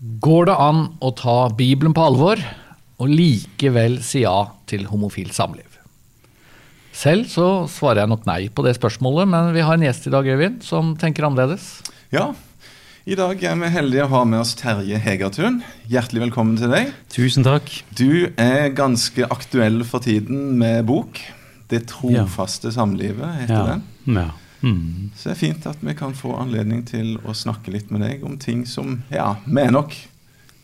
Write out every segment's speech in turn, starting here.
Går det an å ta Bibelen på alvor og likevel si ja til homofilt samliv? Selv så svarer jeg nok nei på det spørsmålet, men vi har en gjest i dag, Øyvind, som tenker annerledes. Ja, i dag er vi heldige å ha med oss Terje Hegertun. Hjertelig velkommen til deg. Tusen takk. Du er ganske aktuell for tiden med bok. 'Det trofaste samlivet' heter Ja. den. Ja. Mm. Så det er fint at vi kan få anledning til å snakke litt med deg om ting som Ja, vi er nok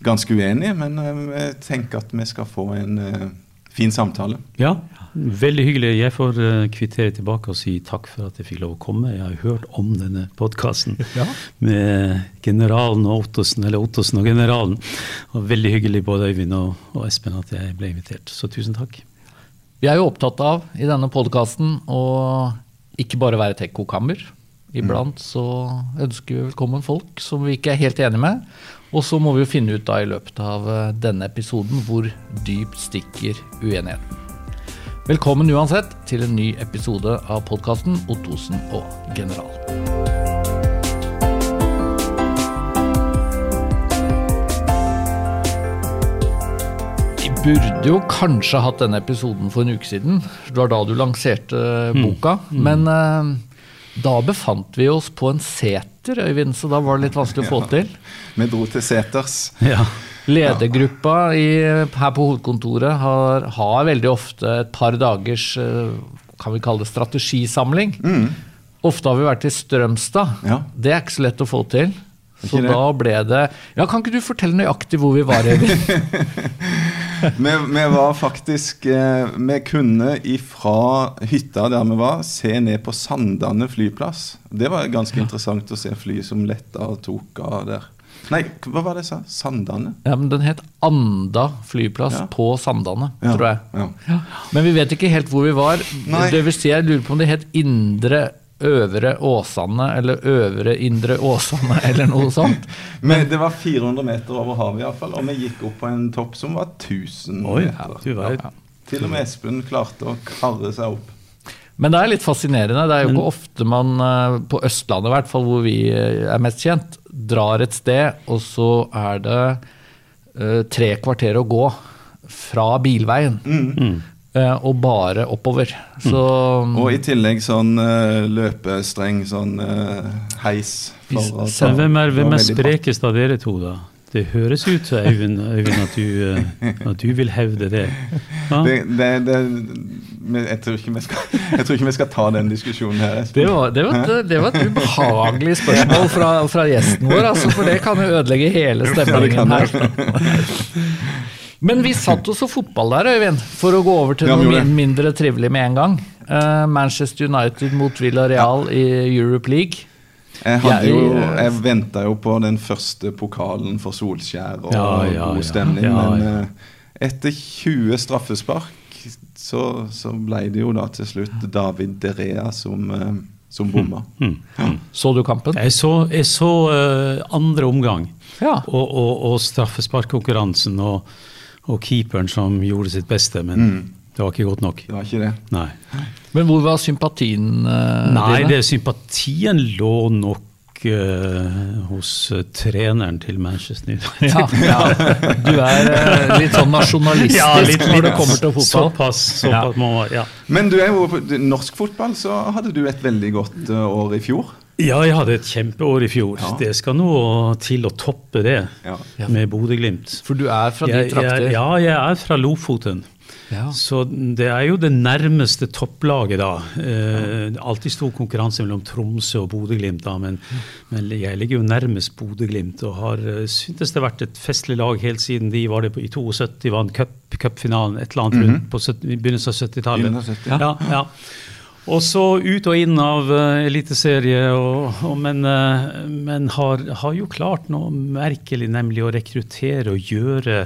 ganske uenige, men eh, jeg tenker at vi skal få en uh, fin samtale. ja. Veldig hyggelig. Jeg får uh, kvittere tilbake og si takk for at jeg fikk lov å komme. Jeg har hørt om denne podkasten Ja. med generalen og Ottosen, eller Ottosen og generalen. Og veldig hyggelig både Øyvind og, og Espen at jeg ble invitert. Så tusen takk. Vi er jo opptatt av i denne podkasten å ikke bare være et ekkokammer. Iblant så ønsker vi velkommen folk som vi ikke er helt enige med. Og så må vi jo finne ut da i løpet av eh, denne episoden hvor dypt stikker uenigheten. Velkommen uansett til en ny episode av podkasten Ottosen og general. Burde jo kanskje hatt denne episoden for en uke siden. Det var da du lanserte boka. Men eh, da befant vi oss på en seter, Øyvind, så da var det litt vanskelig å få til. Vi dro til seters. Ja. Ledergruppa i, her på hovedkontoret har, har veldig ofte et par dagers eh, kan vi kalle det strategisamling. Ofte har vi vært i Strømstad. Ja. Det er ikke så lett å få til. Så da ble det Ja, Kan ikke du fortelle nøyaktig hvor vi var? Øyvind? Vi, vi var faktisk eh, Vi kunne ifra hytta der vi var, se ned på Sandane flyplass. Det var ganske interessant å se fly som letta og tok av der. Nei, hva var det jeg sa? Sandane? ja, men Den het Anda flyplass Ja. på Sandane, Ja, tror jeg. ja. Men vi vet ikke helt hvor vi var. Nei. Det vil si, Jeg lurer på om det het Indre Øvre Åsane eller Øvre Indre Åsane eller noe sånt. Men det var 400 meter over havet, iallfall. Og vi gikk opp på en topp som var 1000 Oi, meter. ja. Til og med Espen klarte å karre seg opp. Men det er litt fascinerende. Det er jo ikke ofte man, eh, på Østlandet i hvert fall, hvor vi eh, er mest kjent, drar et sted, og så er det eh, tre kvarter å gå fra bilveien. Mm. Eh, og bare oppover. Så Og i tillegg sånn uh, løpestreng, sånn eh, heis. for så hvem er, hvem det er sprekest av dere to, da? Det høres ut som Øyvind, at, du, eh, at du vil hevde det. Ja? Det, det, det, jeg, tror ikke vi skal, jeg tror ikke vi skal ta den diskusjonen her. Det var, det, var et, det var et ubehagelig spørsmål fra, fra gjesten vår, altså, for det kan jo ødelegge hele stemningen her. Men vi satt oss og fotball der, Øyvind, for å gå over til Ja, noe min- mindre trivelig med en gang. Uh, Manchester United mot Villarreal i Europe League. Jeg, hadde Jeg- jo, jeg venta jo på den første pokalen for Solskjær og Ja, ja, god stemning, Ja, men ja. eh, etter 20 straffespark så, så ble det jo da til slutt David Derea som, uh, som bomma. Mm. Så du kampen? Jeg så, jeg så uh, andre omgang Ja. og, og, og straffesparkkonkurransen og, og keeperen som gjorde sitt beste, men Mm. det var ikke godt nok. Det var ikke det. Nei, Men hvor var sympatien uh, Nei det, sympatien lå nok eh, hos eh, treneren til Manchester United. Ja, ja. Du er litt sånn nasjonalistisk Ja, litt- når det kommer til fotball. Såpass, såpass må ja. Men du er jo på norsk fotball, så hadde du et veldig godt år i fjor. Ja, jeg hadde et kjempeår i fjor. Ja. Det skal nå til å toppe det Ja. med Bodø-Glimt. For du er fra de trakter? ja, jeg er fra Lofoten. Ja. Så det er jo det nærmeste topplaget, da. Eh, alltid stor konkurranse mellom Tromsø og Bodø-Glimt, da, men, men jeg ligger jo nærmest Bodø-Glimt og har uh, syntes det har vært et festlig lag helt siden de var det på, i 72, vant cup- cupfinalen et eller annet rundt på 70, i begynnelsen av 70-tallet. 70, ja. Ja, ja. Og så ut og inn av uh, eliteserie, og, og, men, uh, men har, har jo klart noe merkelig, nemlig å rekruttere og gjøre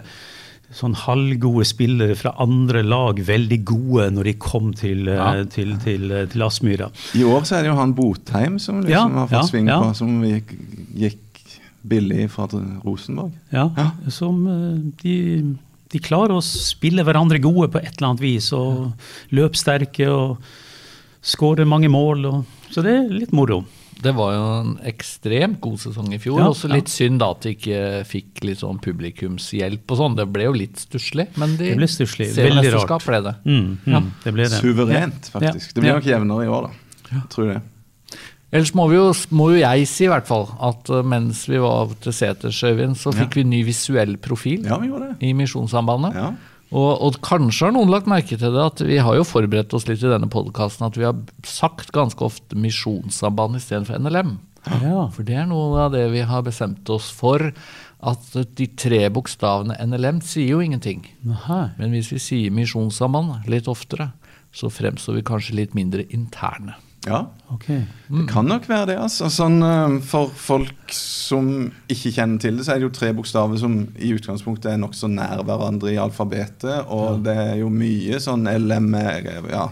sånn halvgode spillere fra andre lag veldig gode når de kom til, uh, Ja. til, til, til Aspmyra. I år så er det jo han Botheim som liksom Ja, har fått ja, sving ja. på, som gikk, gikk billig fra Rosenborg. Ja, Ja. Som de, de klarer å spille hverandre gode på et eller annet vis, og løpsterke. og skårer mange mål. Og, så det er litt moro. det var jo en ekstremt god sesong i fjor. Ja, Også ja. litt synd da at de ikke fikk litt sånn publikumshjelp og sånn. Det ble jo litt stusslig, men de Det ble stusslig. Veldig seriemesterskap rart. ble det. Mm, mm, Ja. Det ble det. Suverent, faktisk. Det blir Ja. nok jevnere i år, da. Tror det. Ellers må, vi jo, må jo jeg si i hvert fall at eh, mens vi var til Setersøyvind, så fikk vi ny visuell profil Ja, vi i Misjonssambandet. Og, og kanskje har noen lagt merke til det, at vi har jo forberedt oss litt i denne podkasten at vi har sagt ganske ofte Misjonssamband istedenfor NLM. Ja. For det er noe av det vi har bestemt oss for. At de tre bokstavene NLM sier jo ingenting. Aha. Men hvis vi sier Misjonssamband litt oftere, så fremstår vi kanskje litt mindre interne. Ja. Ok. Det kan nok være det. altså. Sånn, eh, for folk som ikke kjenner til det, så er det jo tre bokstaver som i utgangspunktet er nokså nær hverandre i alfabetet. Og det er jo mye sånn LMR ja,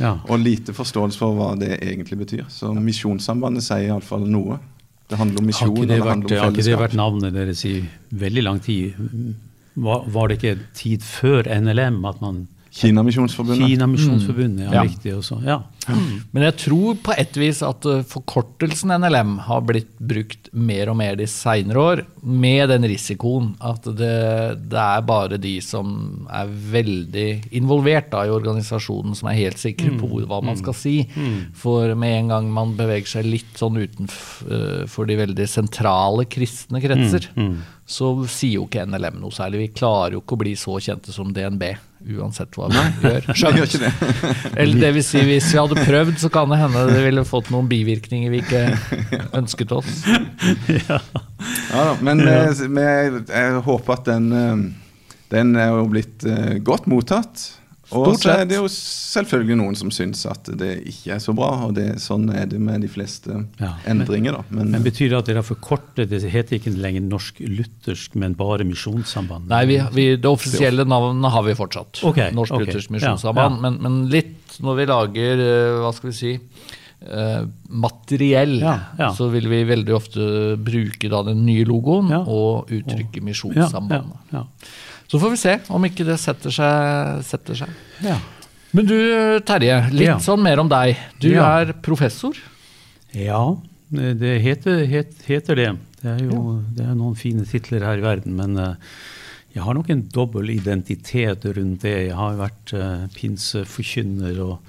Ja. og lite forståelse for hva det egentlig betyr. Så Misjonssambandet sier iallfall noe. Det handler om Har misjon, ikke det vært, har ikke det vært navnet deres i veldig lang tid? Var, var det ikke tid før NLM at man Kinamisjonsforbundet. Kina Misjonsforbundet, ja, Ja. riktig også. Ja. Men jeg tror på et vis at eh, forkortelsen NLM har blitt brukt mer og mer de seinere år, med den risikoen at det, det er bare de som er veldig involvert da, i organisasjonen, som er helt sikre på hvor- hva man skal si. For med en gang man beveger seg litt sånn utenfor de veldig sentrale kristne kretser, så sier jo ikke NLM noe særlig. Vi klarer jo ikke å bli så kjente som DNB, uansett hva vi gjør. Skjønner ikke det. Eller det vil si, hvis vi hadde prøvd, så kan det hende det ville fått noen bivirkninger vi ikke ønsket oss. Ja, da, men eh, vi, jeg håper at den, eh, den er jo blitt eh, godt mottatt. Og så er det jo selvfølgelig noen som syns at det ikke er så bra. Og det, sånn er det med de fleste Ja, men- endringer, da. Men, Men betyr det at dere har forkortet Det heter ikke lenger norsk-luthersk, men bare Misjonssamband? Nei, vi, vi, det offisielle navnet har vi fortsatt. Okay, Norsk-luthersk okay. Misjonssamband. ja. Men, men litt når vi lager, eh, hva skal vi si, eh, materiell, Ja, ja. så vil vi veldig ofte bruke da den nye logoen Ja. og uttrykke ja, ja, Misjonssambandet. Så får vi se om ikke det setter seg. Setter seg. ja. Men du Terje, litt Ja. sånn mer om deg. Du Ja. er professor. Ja, det heter, het, heter det. Det er jo det er noen fine titler her i verden, men eh, jeg har nok en dobbel identitet rundt det. Jeg har vært uh, pinseforkynner og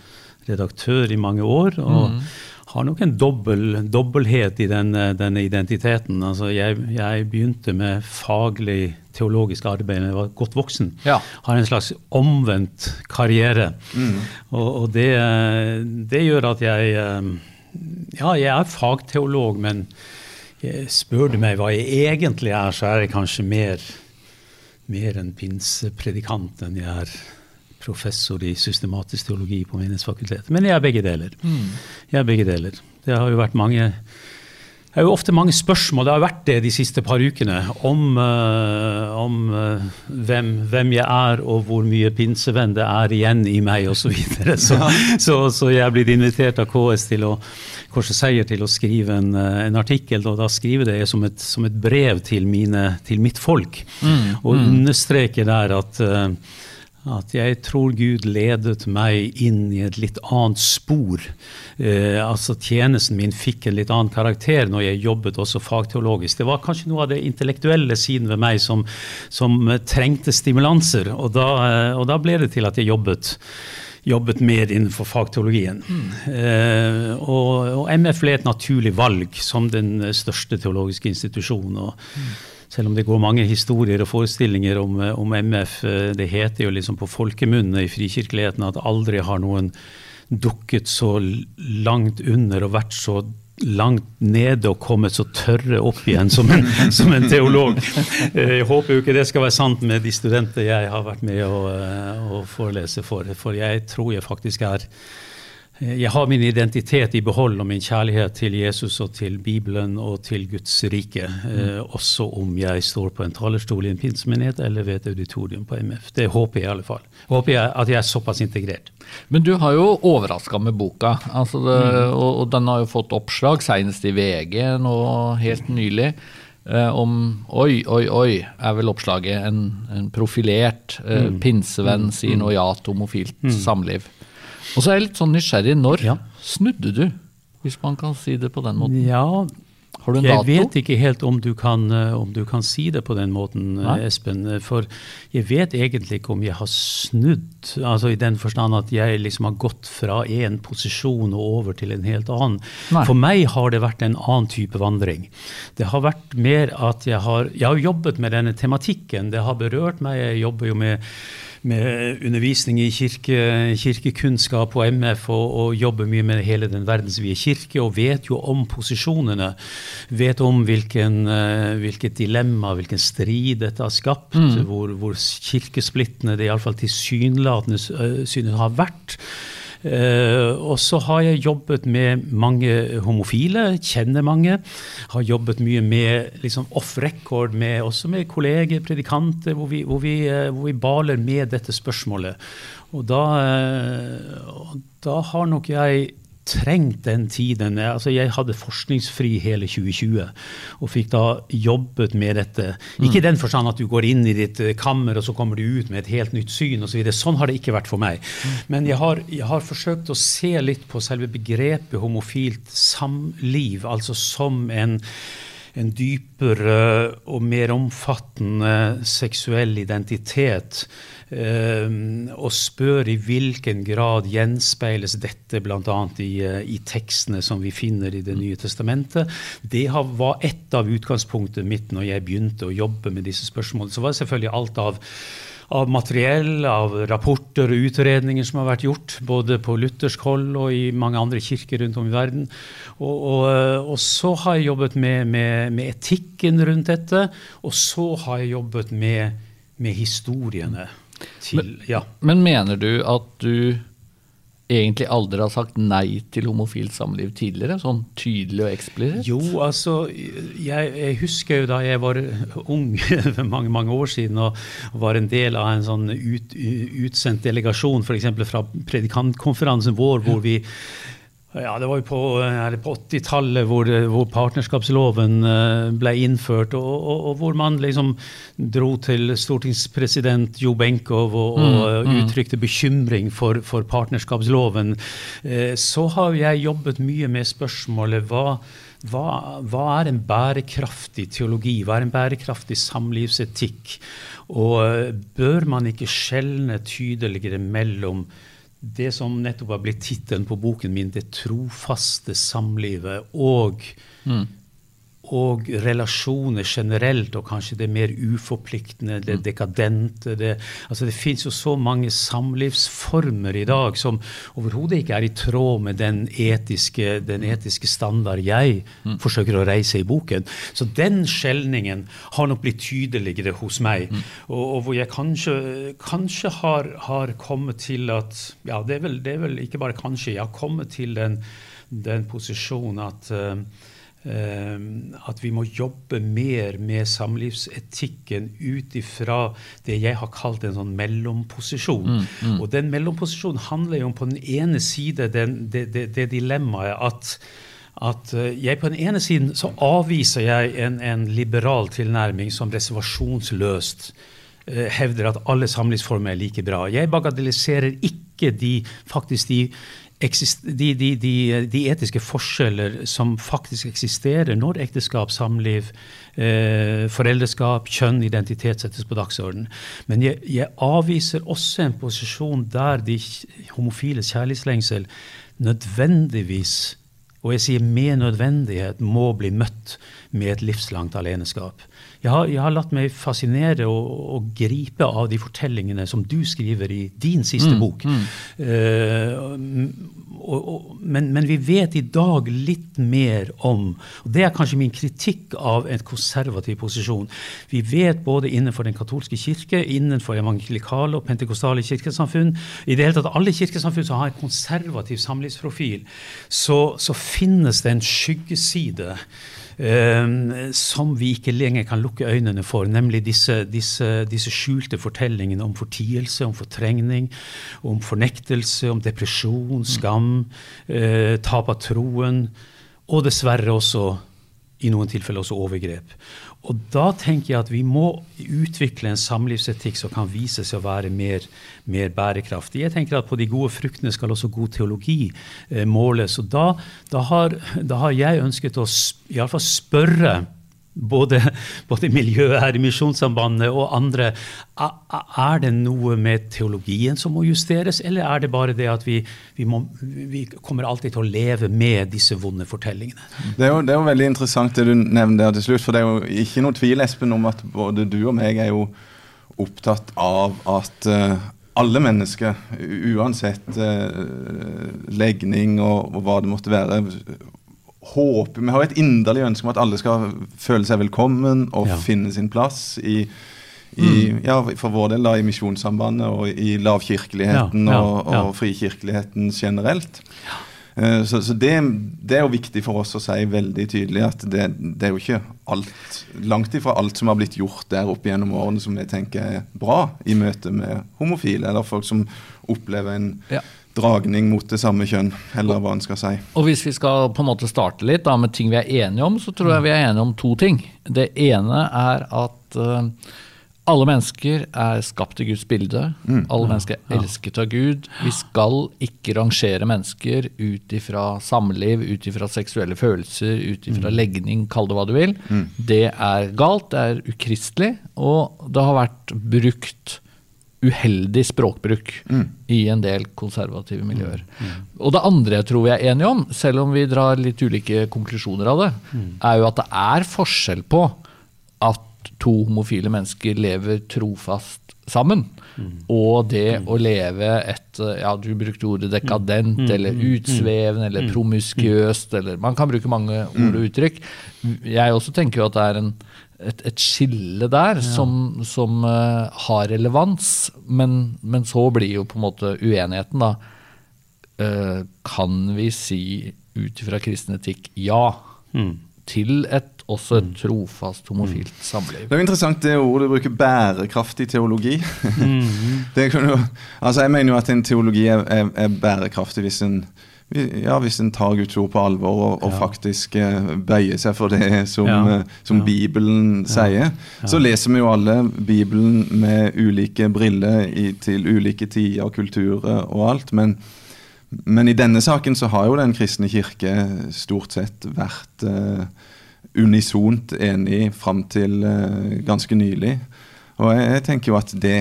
redaktør i mange år. og har nok en dobbel, dobbelthet i den, eh, denne identiteten. Altså jeg, jeg begynte med faglig teologisk arbeid da jeg var godt voksen. Ja. Har en slags omvendt karriere. Og, og det, det gjør at jeg eh, Ja, jeg er fagteolog, men spør du meg hva jeg egentlig er, så er jeg kanskje mer, mer en pinsepredikant enn jeg er professor i systematisk teologi på Menighetsfakultetet. Men jeg er begge deler. Jeg er begge deler. Det har jo vært mange det er jo ofte mange spørsmål, det har vært det de siste par ukene, om, uh, om uh, hvem, hvem jeg er og hvor mye pinsevenn det er igjen i meg osv. Så, så, så, så jeg er blitt invitert av KS til å, Seier til å skrive en, eh, en artikkel, og da skriver det som et, som et brev til, mine, til mitt folk. Og understreker der at eh, at jeg tror Gud ledet meg inn i et litt annet spor. Eh, altså Tjenesten min fikk en litt annen karakter når jeg jobbet også fagteologisk. Det var kanskje noe av det intellektuelle siden ved meg som, som eh, trengte stimulanser. Og da, eh, og da ble det til at jeg jobbet jobbet mer innenfor fagteologien. Eh, og, og MF ble et naturlig valg som den eh, største teologiske institusjonen. Og selv om det går mange historier og forestillinger om, eh, om MF, eh, det heter jo liksom på folkemunne i frikirkeligheten at aldri har noen dukket så langt under og vært så langt nede og kommet så tørre opp igjen som en, som en teolog. Eh, Jeg håper jo ikke det skal være sant med de studenter jeg har vært med å, å forelese for, for jeg tror jeg faktisk er jeg har min identitet i behold og min kjærlighet til Jesus og til Bibelen og til Guds rike, eh, også om jeg står på en talerstol i en pinsemenighet eller ved et auditorium på MF. Det håper jeg i alle fall. Håper jeg at jeg er såpass integrert. Men du har jo overraska med boka, altså det, og, og den har jo fått oppslag, senest i VG nå helt nylig. Eh, om Oi, oi, oi, er vel oppslaget. En, en profilert eh, pinsevenn sier nå ja til homofilt samliv. Og så er jeg litt sånn nysgjerrig. Når Ja. snudde du? hvis man kan si det på den måten? Ja, Har du en jeg dato? vet ikke helt om du, kan, eh, om du kan si det på den måten, eh, Nei. Espen. eh, For jeg vet egentlig ikke om jeg har snudd, altså i den forstand at jeg liksom har gått fra en posisjon og over til en helt annen. Nei. For meg har det vært en annen type vandring. Det har vært mer at jeg har, jeg har jobbet med denne tematikken. Det har berørt meg. Jeg jobber jo med med undervisning i kirke, kirkekunnskap på MF og, og jobber mye med hele den verdensvide kirke og vet jo om posisjonene. Vet om hvilken, eh, hvilket dilemma, hvilken strid dette har skapt. Hvor, hvor kirkesplittende det iallfall tilsynelatende uh, synes har vært. Eh, og så har jeg jobbet med mange homofile, kjenner mange. Har jobbet mye med liksom off record, med, også med kolleger, predikanter, hvor vi, hvor, vi, eh, hvor vi baler med dette spørsmålet. Og da, eh, da har nok jeg trengt den tiden. Altså jeg hadde forskningsfri hele 2020 og fikk da jobbet med dette. Ikke i den forstand at du går inn i ditt eh, kammer og så kommer du ut med et helt nytt syn osv. Så sånn har det ikke vært for meg. Men jeg har, jeg har forsøkt å se litt på selve begrepet homofilt samliv, altså som en en dypere og mer omfattende seksuell identitet. Eh, og spør i hvilken grad gjenspeiles dette bl.a. I, eh, i tekstene som vi finner i Det nye testamentet. Det var ett av utgangspunktet mitt når jeg begynte å jobbe med disse spørsmålene. Så var det selvfølgelig alt av av materiell, av rapporter og utredninger som har vært gjort, både på luthersk hold og i mange andre kirker rundt om i verden. Og, og, og så har jeg jobbet med, med, med etikken rundt dette, og så har jeg jobbet med, med historiene. Til, ja. Men mener du at du egentlig aldri har sagt nei til homofilt samliv tidligere? Sånn tydelig og eksplisitt? Jo, altså, jeg, jeg husker jo da jeg var ung for mange mange år siden og var en del av en sånn ut, utsendt delegasjon f.eks. fra predikantkonferansen vår, hvor vi ja, Det var jo på, er på 80-tallet hvor, hvor partnerskapsloven eh, ble innført, og, og, og hvor man liksom dro til stortingspresident Jo Benkow og, og uttrykte bekymring for, for partnerskapsloven. Eh, Så har jeg jobbet mye med spørsmålet hva hva, hva, er en bærekraftig teologi? Hva er en bærekraftig samlivsetikk? Og eh, bør man ikke skjelne tydeligere mellom det som nettopp har blitt tittelen på boken min, 'Det trofaste samlivet', og, mm. Og relasjoner generelt, og kanskje det mer uforpliktende, det dekadente Det, altså det fins jo så mange samlivsformer i dag som overhodet ikke er i tråd med den etiske, den etiske standard jeg mm. forsøker å reise i boken. Så den skjelningen har nok blitt tydeligere hos meg, mm. og, og, hvor jeg kanskje, kanskje har, har, kommet til at Ja, det er, vel, det er vel ikke bare kanskje, jeg har kommet til den, den posisjonen at uh, Uh, at vi må jobbe mer med samlivsetikken ut ifra det jeg har kalt en sånn mellomposisjon. Mm, mm. Og den mellomposisjonen handler jo om på den ene side den, det, det, det, dilemmaet at, at uh, jeg på den ene siden så avviser jeg en, en liberal tilnærming som reservasjonsløst uh, hevder at alle samlivsformer er like bra. Jeg bagatelliserer ikke de, faktisk de de, de, de, de, etiske forskjeller som faktisk eksisterer når ekteskap, samliv, eh, foreldreskap, kjønn, identitet settes på dagsordenen. Men jeg, jeg, avviser også en posisjon der de homofiles kjærlighetslengsel nødvendigvis, og jeg sier med nødvendighet, må bli møtt med et livslangt aleneskap. Jeg har, jeg har, latt meg fascinere og, og, gripe av de fortellingene som du skriver i din siste mm, bok. Mm. Uh, og, og, men, men, vi vet i dag litt mer om og Det er kanskje min kritikk av en konservativ posisjon. Vi vet både innenfor den katolske kirke, innenfor evangelikale og pentekostale kirkesamfunn I det hele tatt alle kirkesamfunn som har en konservativ samlivsprofil, så, så finnes det en skyggeside. Um, som vi ikke lenger kan lukke øynene for, nemlig disse, disse, disse, skjulte fortellingene om fortielse, om fortrengning, om fornektelse, om depresjon, skam, uh, tap av troen, og dessverre også i noen tilfeller også overgrep. Og da tenker jeg at vi må utvikle en samlivsetikk som kan vise seg å være mer, mer bærekraftig. Jeg tenker at på de gode fruktene skal også god teologi eh, måles. Og da, da, har, da, har, jeg ønsket å iallfall spørre både, både miljøet her i Misjonssambandet og andre. Er det noe med teologien som må justeres, eller er det bare det at vi, vi, må, vi kommer alltid til å leve med disse vonde fortellingene? Det er, jo, det er jo veldig interessant det du nevner der til slutt. For det er jo ikke noe tvil Espen, om at både du og meg er jo opptatt av at uh, alle mennesker, uansett uh, legning og, og, hva det måtte være, håper, Vi har et inderlig ønske om at alle skal føle seg velkommen og ja. finne sin plass i, i mm. ja, for vår del da, i Misjonssambandet og i lavkirkeligheten ja, og, og frikirkeligheten generelt. Uh, så, så det, det, er jo viktig for oss å si veldig tydelig at det, det, er jo ikke alt, langt ifra alt som har blitt gjort der opp gjennom årene som vi tenker er bra i møte med homofile, eller folk som opplever en ja dragning mot det samme kjønn, eller hva en skal si. Og Hvis vi skal på en måte starte litt da, med ting vi er enige om, så tror jeg vi er enige om to ting. Det ene er at uh, alle mennesker er skapt i Guds bilde. Mm. Alle mennesker er elsket av Gud. Vi skal ikke rangere mennesker ut ifra samliv, ut ifra seksuelle følelser, ut ifra mm. legning, kall det hva du vil. Mm. Det er galt, det er ukristelig, og det har vært brukt uheldig språkbruk mm. i en del konservative miljøer. Mm. mm. Og det andre jeg tror vi er enige om, selv om vi drar litt ulike konklusjoner av det, mm. er jo at det er forskjell på at to homofile mennesker lever trofast sammen, mm. og det å leve et Ja, du brukte ordet dekadent, eller utsvevende, eller promiskuøst, eller Man kan bruke mange ord og uttrykk. Jeg også tenker jo at det er en et, et, skille der ja. som, som uh, har relevans, men, men, så blir jo på en måte uenigheten, da. Uh, kan vi si ut ifra kristen etikk ja mm. til et også et mm. trofast homofilt mm. samliv. Det er jo interessant det ordet du bruker, bærekraftig teologi. Mm. jo, altså jeg mener jo at en teologi er, er, er bærekraftig hvis en ja, hvis en tar Guds ord på alvor og, og ja. faktisk eh, bøyer seg for det som, ja. eh, som. Bibelen sier, så leser vi jo alle Bibelen med ulike briller i, til ulike tider og kulturer og alt. Men, men, i denne saken så har jo Den kristne kirke stort sett vært eh, unisont enig fram til eh, ganske nylig. Og jeg, jeg tenker jo at det,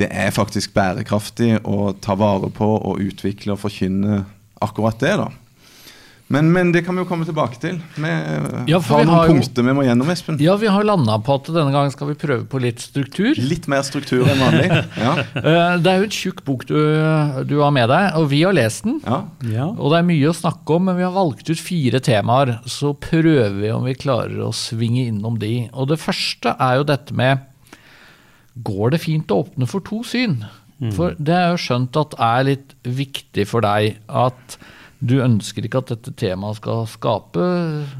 det er faktisk bærekraftig å ta vare på og utvikle og forkynne akkurat det, da. Men, men, det kan vi jo komme tilbake til. Vi ja, har noen har punkter vi må gjennom, Espen. Ja, vi har landa på at denne gangen skal vi prøve på litt struktur. Litt mer struktur enn vanlig. ja. Eh, det er jo en tjukk bok du, du, har med deg, og vi har lest den. Ja. Ja. Og det er mye å snakke om, men vi har valgt ut fire temaer. Så prøver vi om vi klarer å svinge innom de. Og det første er jo dette med Går det fint å åpne for to syn? Mm. For det er jo skjønt at er litt viktig for deg at du ønsker ikke at dette temaet skal skape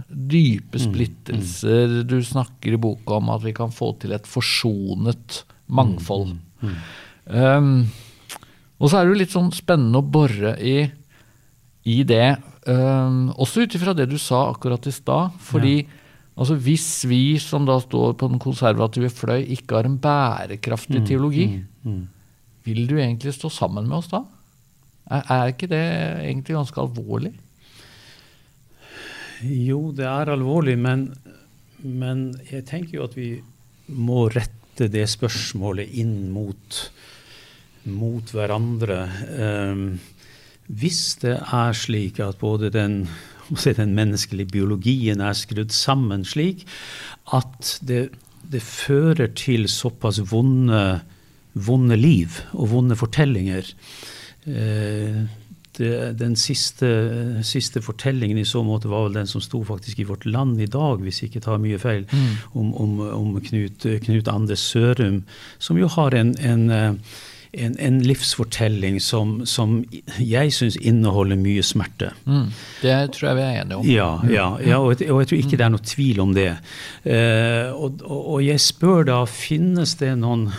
dype mm. splittelser. Mm. Du snakker i boka om at vi kan få til et forsonet mangfold. Mm. Um, og så er det jo litt sånn spennende å bore i, i det, um, også ut ifra det du sa akkurat i stad. Fordi ja. altså, hvis vi som da står på den konservative fløy, ikke har en bærekraftig teologi, mm. Vil du egentlig stå sammen med oss da? Er, er ikke det egentlig ganske alvorlig? Jo, det er alvorlig, men, men jeg tenker jo at vi må rette det spørsmålet inn mot, mot hverandre. Um, hvis det er slik at både den, den, menneskelige biologien er skrudd sammen slik at det, det fører til såpass vonde vonde liv og vonde fortellinger. Eh, det, den siste, siste, fortellingen i så måte var vel den som sto faktisk i Vårt Land i dag, hvis jeg ikke tar mye feil, mm. om, om, om, Knut, Knut Andes Sørum, som jo har en, en, en, en livsfortelling som, som jeg syns inneholder mye smerte. Mm. Det tror jeg vi er enige om. Ja, ja, ja og, jeg, og, jeg, tror ikke det er noe tvil om det. Uh, og, og jeg spør da, finnes det noen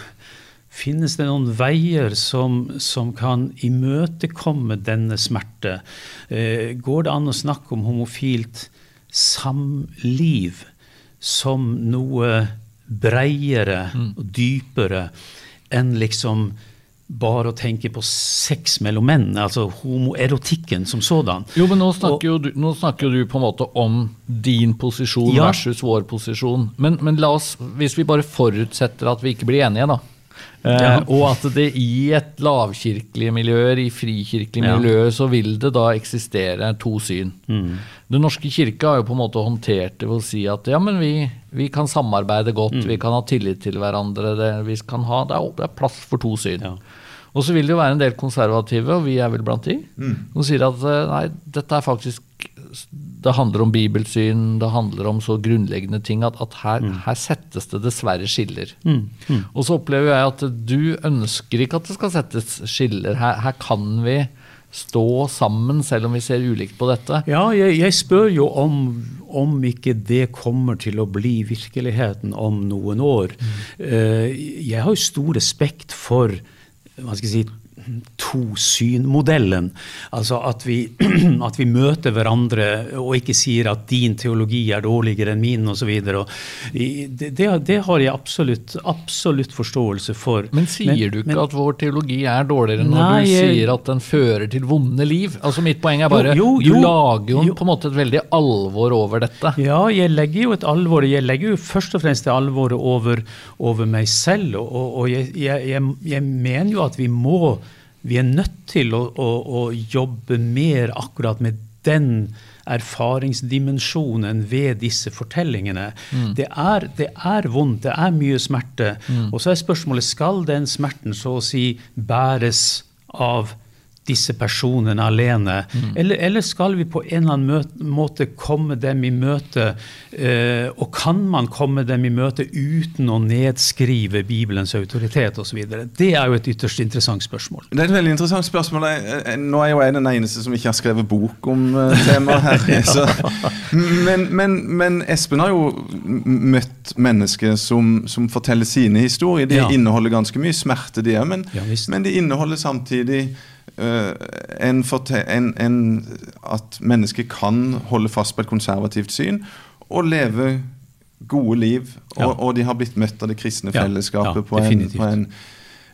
Finnes det noen veier som, som kan imøtekomme denne smerte? Eh, går det an å snakke om homofilt samliv som noe breiere og dypere enn liksom bare å tenke på sex mellom menn, altså homoerotikken som sådan. Jo, men nå snakker, jo, du, nå snakker du på en måte om din posisjon Ja. versus vår posisjon. Men, men la oss, hvis vi bare forutsetter at vi ikke blir enige, da. Eh, Ja. Og at det i et lavkirkelig miljø, i frikirkelig Ja. miljøer, så vil det da eksistere to syn. Mm. Den norske kirke har jo på en måte håndtert det ved å si at ja, men vi, vi kan samarbeide godt, Mm. vi kan ha tillit til hverandre, det, vi kan ha, det, er, det er plass for to syn. Ja. Og så vil det jo være en del konservative, og vi er vel blant de, som sier at eh, nei, dette er faktisk Det handler om bibelsyn, det handler om så grunnleggende ting at, at her, her settes det dessverre skiller. Og så opplever jeg at du ønsker ikke at det skal settes skiller. Her, her kan vi stå sammen, selv om vi ser ulikt på dette. Ja, jeg, jeg spør jo om, om ikke det kommer til å bli virkeligheten om noen år. Eh, jeg har jo stor respekt for hva skal jeg si, to-syn-modellen. Altså at vi, at vi møter hverandre og ikke sier at din teologi er dårligere enn min osv. Det, det, det har jeg absolutt, absolutt forståelse for. Men sier du ikke men- at vår teologi er dårligere når Nei, du sier at den fører til vonde liv? Altså Mitt poeng er bare, Jo, jo, du lager jo Jo. på en måte et veldig alvor over dette. Ja, jeg legger jo et alvor Jeg legger jo først og fremst det alvoret over, over meg selv. Og, og jeg, jeg, jeg, jeg mener jo at vi må Vi er nødt til å, å, å jobbe mer akkurat med den erfaringsdimensjonen ved disse fortellingene. Det, er, det er vondt, det er mye smerte. Og så er spørsmålet skal den smerten så å si bæres av disse personene alene? Eller, eller skal vi på en eller annen måte komme dem i møte? Eh, og kan man komme dem i møte uten å nedskrive Bibelens autoritet osv.? Det er jo et ytterst interessant spørsmål. Det er et veldig interessant spørsmål. Nå er jo jeg den eneste som ikke har skrevet bok om uh, temaet her. Så. Men, men, men Espen har jo møtt mennesker som, som forteller sine historier. De Ja. inneholder ganske mye smerte, de òg, men, Ja, men de inneholder samtidig en, en, en, at mennesker kan holde fast på et konservativt syn og leve gode liv. Og, Ja. og de har blitt møtt av det kristne fellesskapet ja, på, en, på en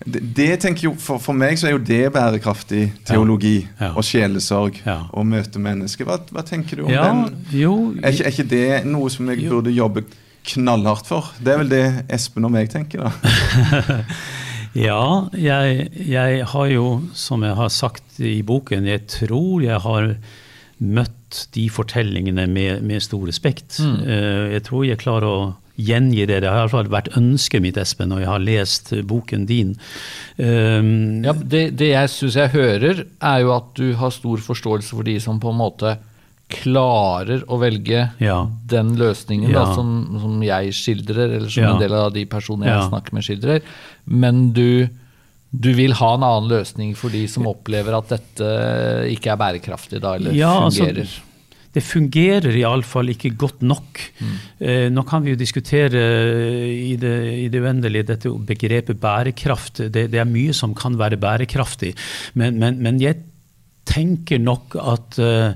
det, det tenker jo, for, for meg så er jo det bærekraftig teologi Ja. og sjelesorg. Ja. Å møte mennesker. Hva, hva tenker du om Ja, den? jo Er ikke, er ikke det noe som jeg Jo. burde jobbe knallhardt for? Det er vel det Espen og meg tenker, da. Ja, jeg, jeg har jo, som jeg har sagt i boken, jeg tror jeg har møtt de fortellingene med, med stor respekt. Mm. Jeg tror jeg klarer å gjengi det. Det har i hvert fall vært ønsket mitt, Espen, når jeg har lest boken din. Um, Ja, det, det jeg syns jeg hører, er jo at du har stor forståelse for de som på en måte klarer å velge Ja. den løsningen da, som, som jeg skildrer, eller som Ja. en del av de personene jeg Ja. snakker med, skildrer. Men du, du vil ha en annen løsning for de som opplever at dette ikke er bærekraftig, da, eller Ja, altså, fungerer. Det fungerer iallfall ikke godt nok. Eh, nå kan vi jo diskutere i det, i det uendelige dette begrepet bærekraft. Det, det er mye som kan være bærekraftig. Men, men, men jeg tenker nok at eh,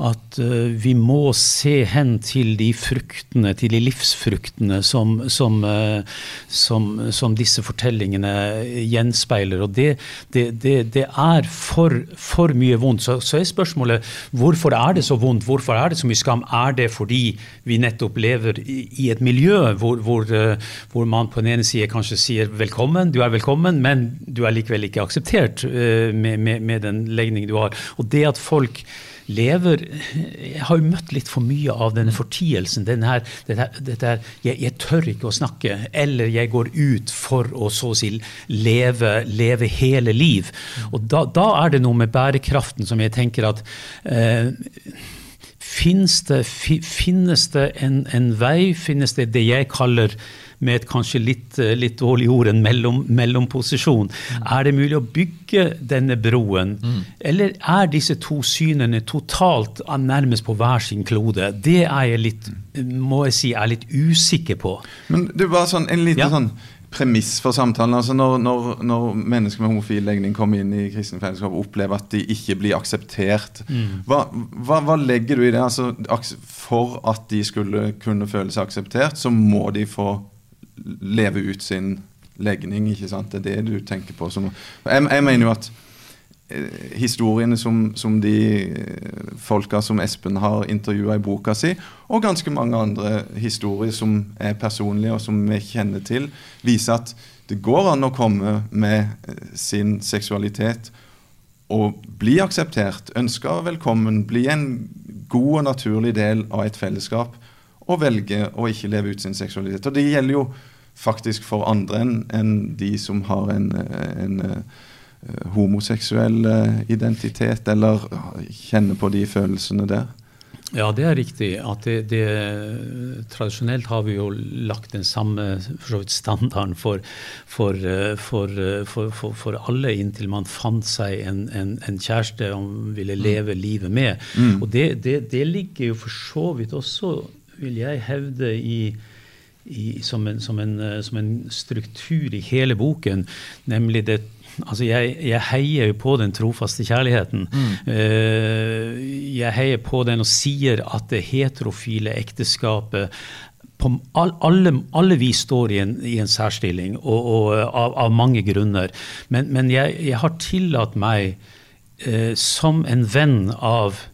at eh, vi må se hen til de fruktene, til de livsfruktene som, som, eh, som, som disse fortellingene gjenspeiler. Og det, det, det, det er for, for mye vondt. Så, så er spørsmålet hvorfor er det så vondt? Hvorfor er det så mye skam? Er det fordi vi nettopp lever i, i et miljø hvor, hvor, eh, hvor man på den ene side kanskje sier velkommen, du er velkommen, men du er likevel ikke akseptert med, med, med den legning du har. Og det at folk lever Jeg har jo møtt litt for mye av denne fortielsen. Denne her, dette, dette her, jeg, jeg tør ikke å snakke, eller jeg går ut for å så å si leve, leve hele liv. Og da, da er det noe med bærekraften som jeg tenker at eh, Finnes det, finnes det en, en vei, finnes det det jeg kaller med et kanskje litt, eh, litt dårlig ord, en mellom, mellomposisjon. Er det mulig å bygge denne broen, eller er disse to synene totalt ah, nærmest på hver sin klode? Det er jeg litt, må jeg si, er litt usikker på. Men det var sånn, en liten Ja. sånn premiss for samtalen. altså Når, når, når mennesker med homofil legning kommer inn i kristne fellesskap og opplever at de ikke blir akseptert, Mm. hva, hva, hva legger du i det? Altså, for at de skulle kunne føle seg akseptert, så må de få leve ut sin legning. ikke sant? Det er det du tenker på. Som, jeg, jeg mener jo at historiene som, som de eh, folka som Espen har intervjua i boka si, og ganske mange andre historier som er personlige og som vi kjenner til, viser at det går an å komme med eh, sin seksualitet og bli akseptert, ønska velkommen, bli en god og naturlig del av et fellesskap, og velge å ikke leve ut sin seksualitet. Og det gjelder jo faktisk for andre enn en de som har en, eh, en eh, homoseksuell eh, identitet, eller kjenner på de følelsene der. Ja, det er riktig. At det, det, tradisjonelt har vi jo lagt den samme for så vidt standarden for, for, eh, for, eh, for, for, for alle inntil man fant seg en, en, en kjæreste man ville leve livet med. Og det, det, det ligger jo for så vidt også, vil jeg hevde, i, i, som, en, som, en, som en struktur i hele boken, nemlig det Altså jeg, jeg heier jo på den trofaste kjærligheten. Mm. jeg heier på den og sier at det heterofile ekteskapet på all, alle, alle vi står i en, i en særstilling, og, og av, av mange grunner. Men, men jeg, jeg har tillatt meg, eh, som en venn av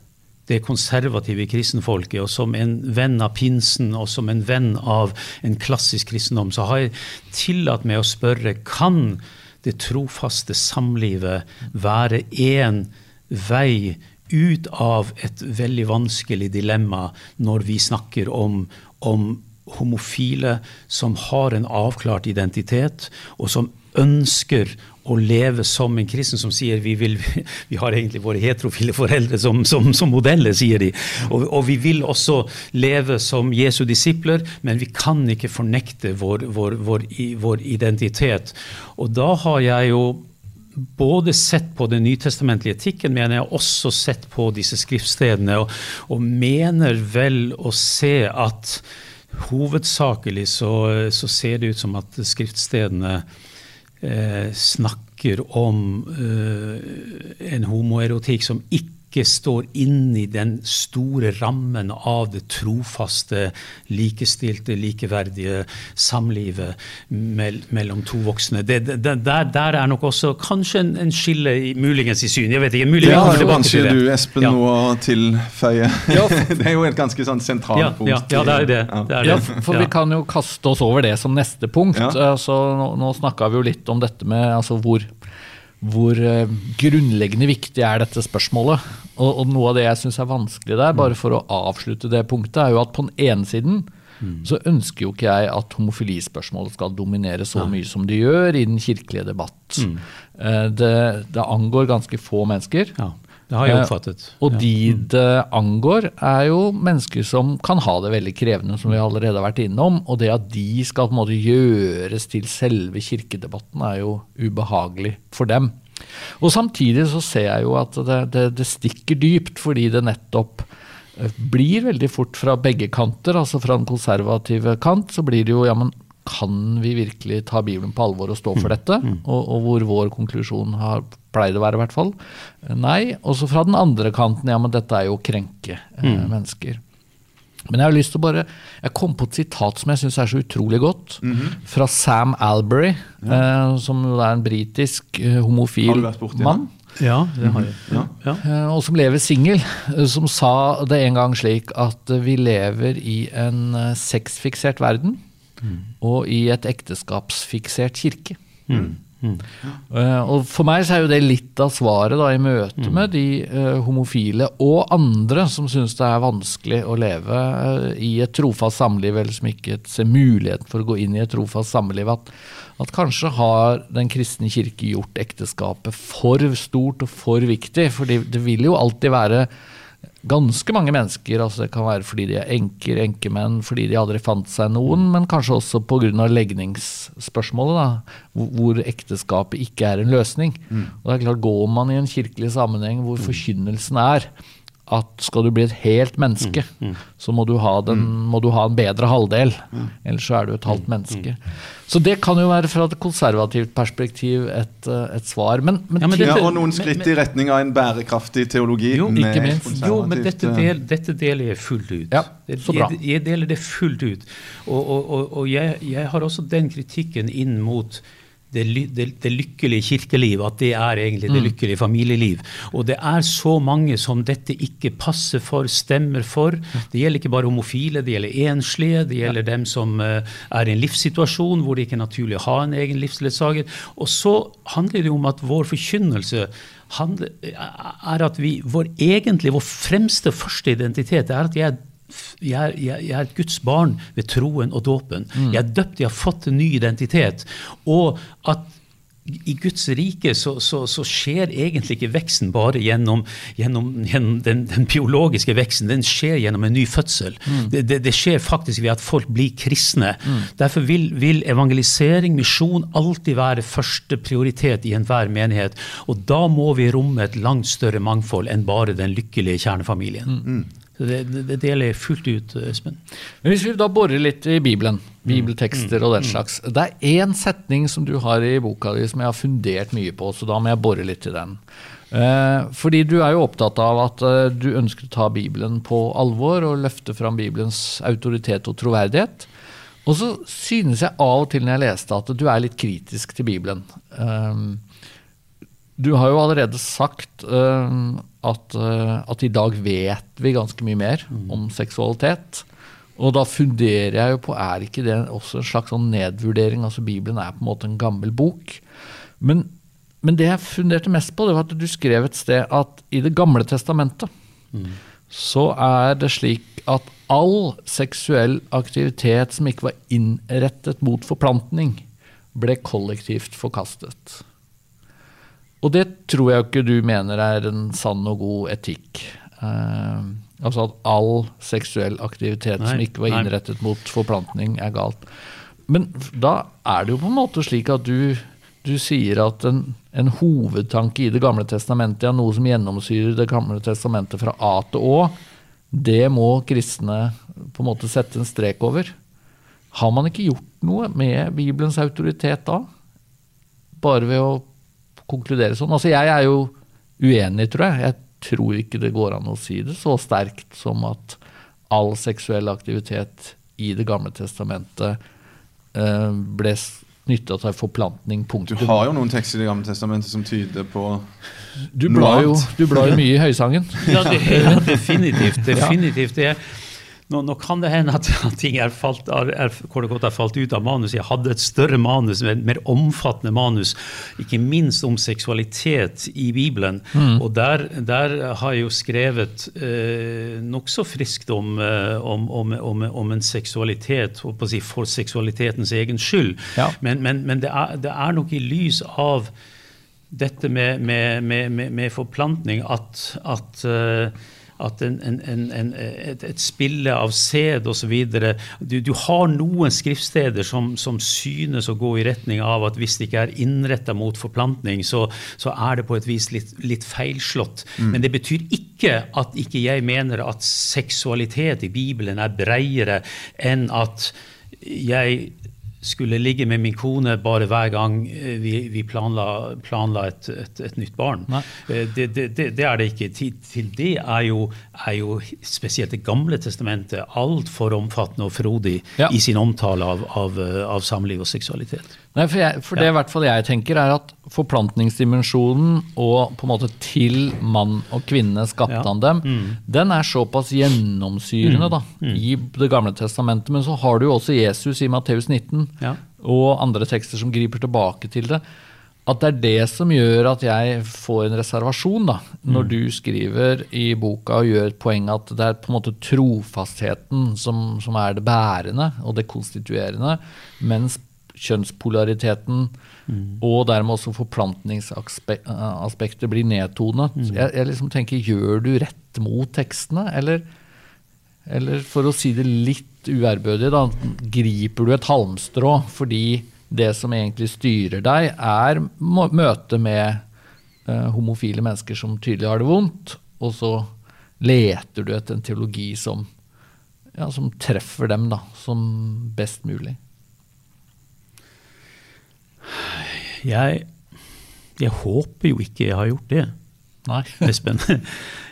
det konservative kristenfolket, og som en venn av pinsen og som en venn av en klassisk kristendom, så har jeg tillatt meg å spørre kan det trofaste samlivet være én vei ut av et veldig vanskelig dilemma når vi snakker om, om homofile som har en avklart identitet, og som ønsker å leve som en kristen som sier vi, vil, vi har egentlig våre heterofile foreldre som, som, som modeller, sier de. Og, og, vi vil også leve som Jesu disipler, men vi kan ikke fornekte vår, vår, vår, vår identitet. Og da har jeg jo både sett på den nytestamentlige etikken, men jeg har også sett på disse skriftstedene, og, og mener vel å se at hovedsakelig så, så ser det ut som at skriftstedene snakker om eh, en homoerotikk som ikke står inn i den store rammen av det trofaste, likestilte, likeverdige samlivet mellom to voksne. Det, det, der, der, er nok også kanskje en, en skille i, muligens i syn. Jeg vet ikke, mulig Det har jo kanskje til det. du, Espen, Ja. noe å tilføye. Ja. det er jo et ganske sånn sentralt Ja, punkt. ja, ja, det er det. Ja. det, er Ja, for Ja. vi kan jo kaste oss over det som neste punkt. Ja. Eh, Så nå, nå snakka vi jo litt om dette med altså hvor, hvor eh, grunnleggende viktig er dette spørsmålet. Og, og noe av det jeg syns er vanskelig der, bare for å avslutte det punktet, er jo at på den ene siden så ønsker jo ikke jeg at homofilispørsmålet skal dominere så mye som det gjør i den kirkelige debatt. Eh, Det, det angår ganske få mennesker. Ja, det har jeg Eh, oppfattet. Og Ja. de det angår, er jo mennesker som kan ha det veldig krevende, som vi allerede har vært innom. Og det at de skal på en måte gjøres til selve kirkedebatten, er jo ubehagelig for dem. Og samtidig så ser jeg jo at det, det, det stikker dypt, fordi det nettopp eh, blir veldig fort fra begge kanter. Altså fra den konservative kant så blir det jo ja, men kan vi virkelig ta Bibelen på alvor og stå for dette? Og, og hvor vår konklusjon har pleid å være, i hvert fall. Nei. Og så fra den andre kanten, ja, men dette er jo å krenke eh, mennesker. Men jeg har lyst til å bare Jeg kom på et sitat som jeg syns er så utrolig godt. Fra Sam Albury, eh, som jo er en britisk eh, homofil borti mann. Ja, det har jeg. Ja. Ja. Eh, og som lever singel, eh, som sa det en gang slik at vi lever i en eh, sexfiksert verden og i et ekteskapsfiksert kirke. Eh, og For meg så er jo det litt av svaret da, i møte med de uh, homofile og andre som syns det er vanskelig å leve uh, i et trofast samliv, eller som ikke ser muligheten for å gå inn i et trofast samliv. At, at kanskje har Den kristne kirke gjort ekteskapet for stort og for viktig. For det vil jo alltid være ganske mange mennesker. altså Det kan være fordi de er enker, enkemenn, fordi de aldri fant seg noen, men kanskje også pga. legningsspørsmålet, da, hvor- ekteskapet ikke er en løsning. Og det er klart, Går man i en kirkelig sammenheng hvor forkynnelsen er at skal du bli et helt menneske, så må du, ha den, må du ha en bedre halvdel. Ellers så er du et halvt menneske. Så det kan jo være fra et konservativt perspektiv et, eh, et svar. Men, men, Ja, men dette, Ja, og noen skritt men- i retning av en bærekraftig teologi. Jo, med ikke minst. Jo, men dette, eh, del, dette deler jeg fullt ut. Ja, så bra. Jeg, jeg deler det fullt ut. Og, og, og, og jeg, jeg har også den kritikken inn mot det, det, det lykkelige kirkeliv, at det er egentlig Mm. det lykkelige familieliv. Og det er så mange som dette ikke passer for, stemmer for. Det gjelder ikke bare homofile, det gjelder enslige, det gjelder dem som eh, er i en livssituasjon hvor det ikke er naturlig å ha en egen livsledsager. Og så handler det om at vår forkynnelse handler, er at vi, vår egentlig, vår fremste første identitet er at jeg er jeg er, jeg, jeg er et Guds barn ved troen og dåpen. Jeg er døpt, jeg har fått en ny identitet. Og at i Guds rike så, så, så skjer egentlig ikke veksten bare gjennom, gjennom, gjennom den, den biologiske veksten. Den skjer gjennom en ny fødsel. Det, det, det skjer faktisk ved at folk blir kristne. Derfor vil, vil evangelisering, misjon, alltid være første prioritet i enhver menighet. Og da må vi romme et langt større mangfold enn bare den lykkelige kjernefamilien. Så det, det, deler jeg fullt ut, Espen. Men hvis vi da borer litt i Bibelen, bibeltekster og den slags Det er én setning som du har i boka di som jeg har fundert mye på, så da må jeg bore litt i den. Eh, fordi du er jo opptatt av at eh, du ønsker å ta Bibelen på alvor og løfte fram Bibelens autoritet og troverdighet. Og så synes jeg av og til når jeg leste at du er litt kritisk til Bibelen. Du har jo allerede sagt eh, at, eh, at i dag vet vi ganske mye mer om seksualitet. Og da funderer jeg jo på er ikke det også en slags sånn nedvurdering? Altså Bibelen er på en måte en gammel bok. Men, men det jeg funderte mest på, det var at du skrev et sted at i Det gamle testamentet så er det slik at all seksuell aktivitet som ikke var innrettet mot forplantning, ble kollektivt forkastet. Og det tror jeg jo ikke du mener er en sann og god etikk. Uh, altså at all seksuell aktivitet som ikke var nei. innrettet mot forplantning, er galt. Men da er det jo på en måte slik at du, du sier at en, en hovedtanke i Det gamle testamentet, ja, noe som gjennomsyrer Det gamle testamentet fra A til Å, det må kristne på en måte sette en strek over. Har man ikke gjort noe med Bibelens autoritet da? Bare ved å konkludere sånn. Altså jeg er jo uenig, tror jeg. Jeg tror ikke det går an å si det så sterkt som at all seksuell aktivitet i Det gamle testamentet eh, ble nytta til forplantning. Du har jo noen tekster i Det gamle testamentet som tyder på Du noe blar jo, du blar jo mye i Høysangen. Ja, det, ja definitivt. definitivt. Det, nå, nå kan det hende at, at ting er falt, er, er, er falt ut av manus. Jeg hadde et større manus, et mer omfattende manus, ikke minst om seksualitet i Bibelen. Og der, der har jeg jo skrevet eh, nokså friskt om, eh, om, om, om, om en seksualitet si, for seksualitetens egen skyld. Ja. Men, men, men det, er, det er nok i lys av dette med, med, med, med, med forplantning at, at, eh, at en, en, en, en, et, et spille av sæd osv. Du, du har noen skriftsteder som, som synes å gå i retning av at hvis det ikke er innretta mot forplantning, så, så er det på et vis litt, litt feilslått. Men det betyr ikke at ikke jeg mener at seksualitet i Bibelen er breiere enn at jeg skulle ligge med min kone bare hver gang eh, vi, vi planla, planla et, et, et nytt barn. Eh, Det, det, det, det er det ikke. Til, til det er jo, er jo spesielt Det gamle testamentet altfor omfattende og frodig Ja. i sin omtale av, av, eh, av samliv og seksualitet. Nei, for, jeg, for det i hvert fall jeg tenker er at forplantningsdimensjonen og på en måte til mann og kvinne skapte han dem, den er såpass gjennomsyrende da, i Det gamle testamentet. Men så har du jo også Jesus i Matteus 19 Ja. og andre tekster som griper tilbake til det. At det er det som gjør at jeg får en reservasjon, da, når du skriver i boka og gjør et poeng at det er på en måte trofastheten som, som er det bærende og det konstituerende, mens kjønnspolariteten og dermed også forplantningsaspektet blir nedtonet. Jeg, jeg liksom tenker, gjør du rett mot tekstene, eller, eller for å si det litt uærbødig, da, griper du et halmstrå fordi det som egentlig styrer deg, er møte møtet med uh, homofile mennesker som tydelig har det vondt, og så leter du etter en teologi som, ja, som treffer dem da, som best mulig? Jeg, jeg håper jo ikke jeg har gjort det, Nei. Espen.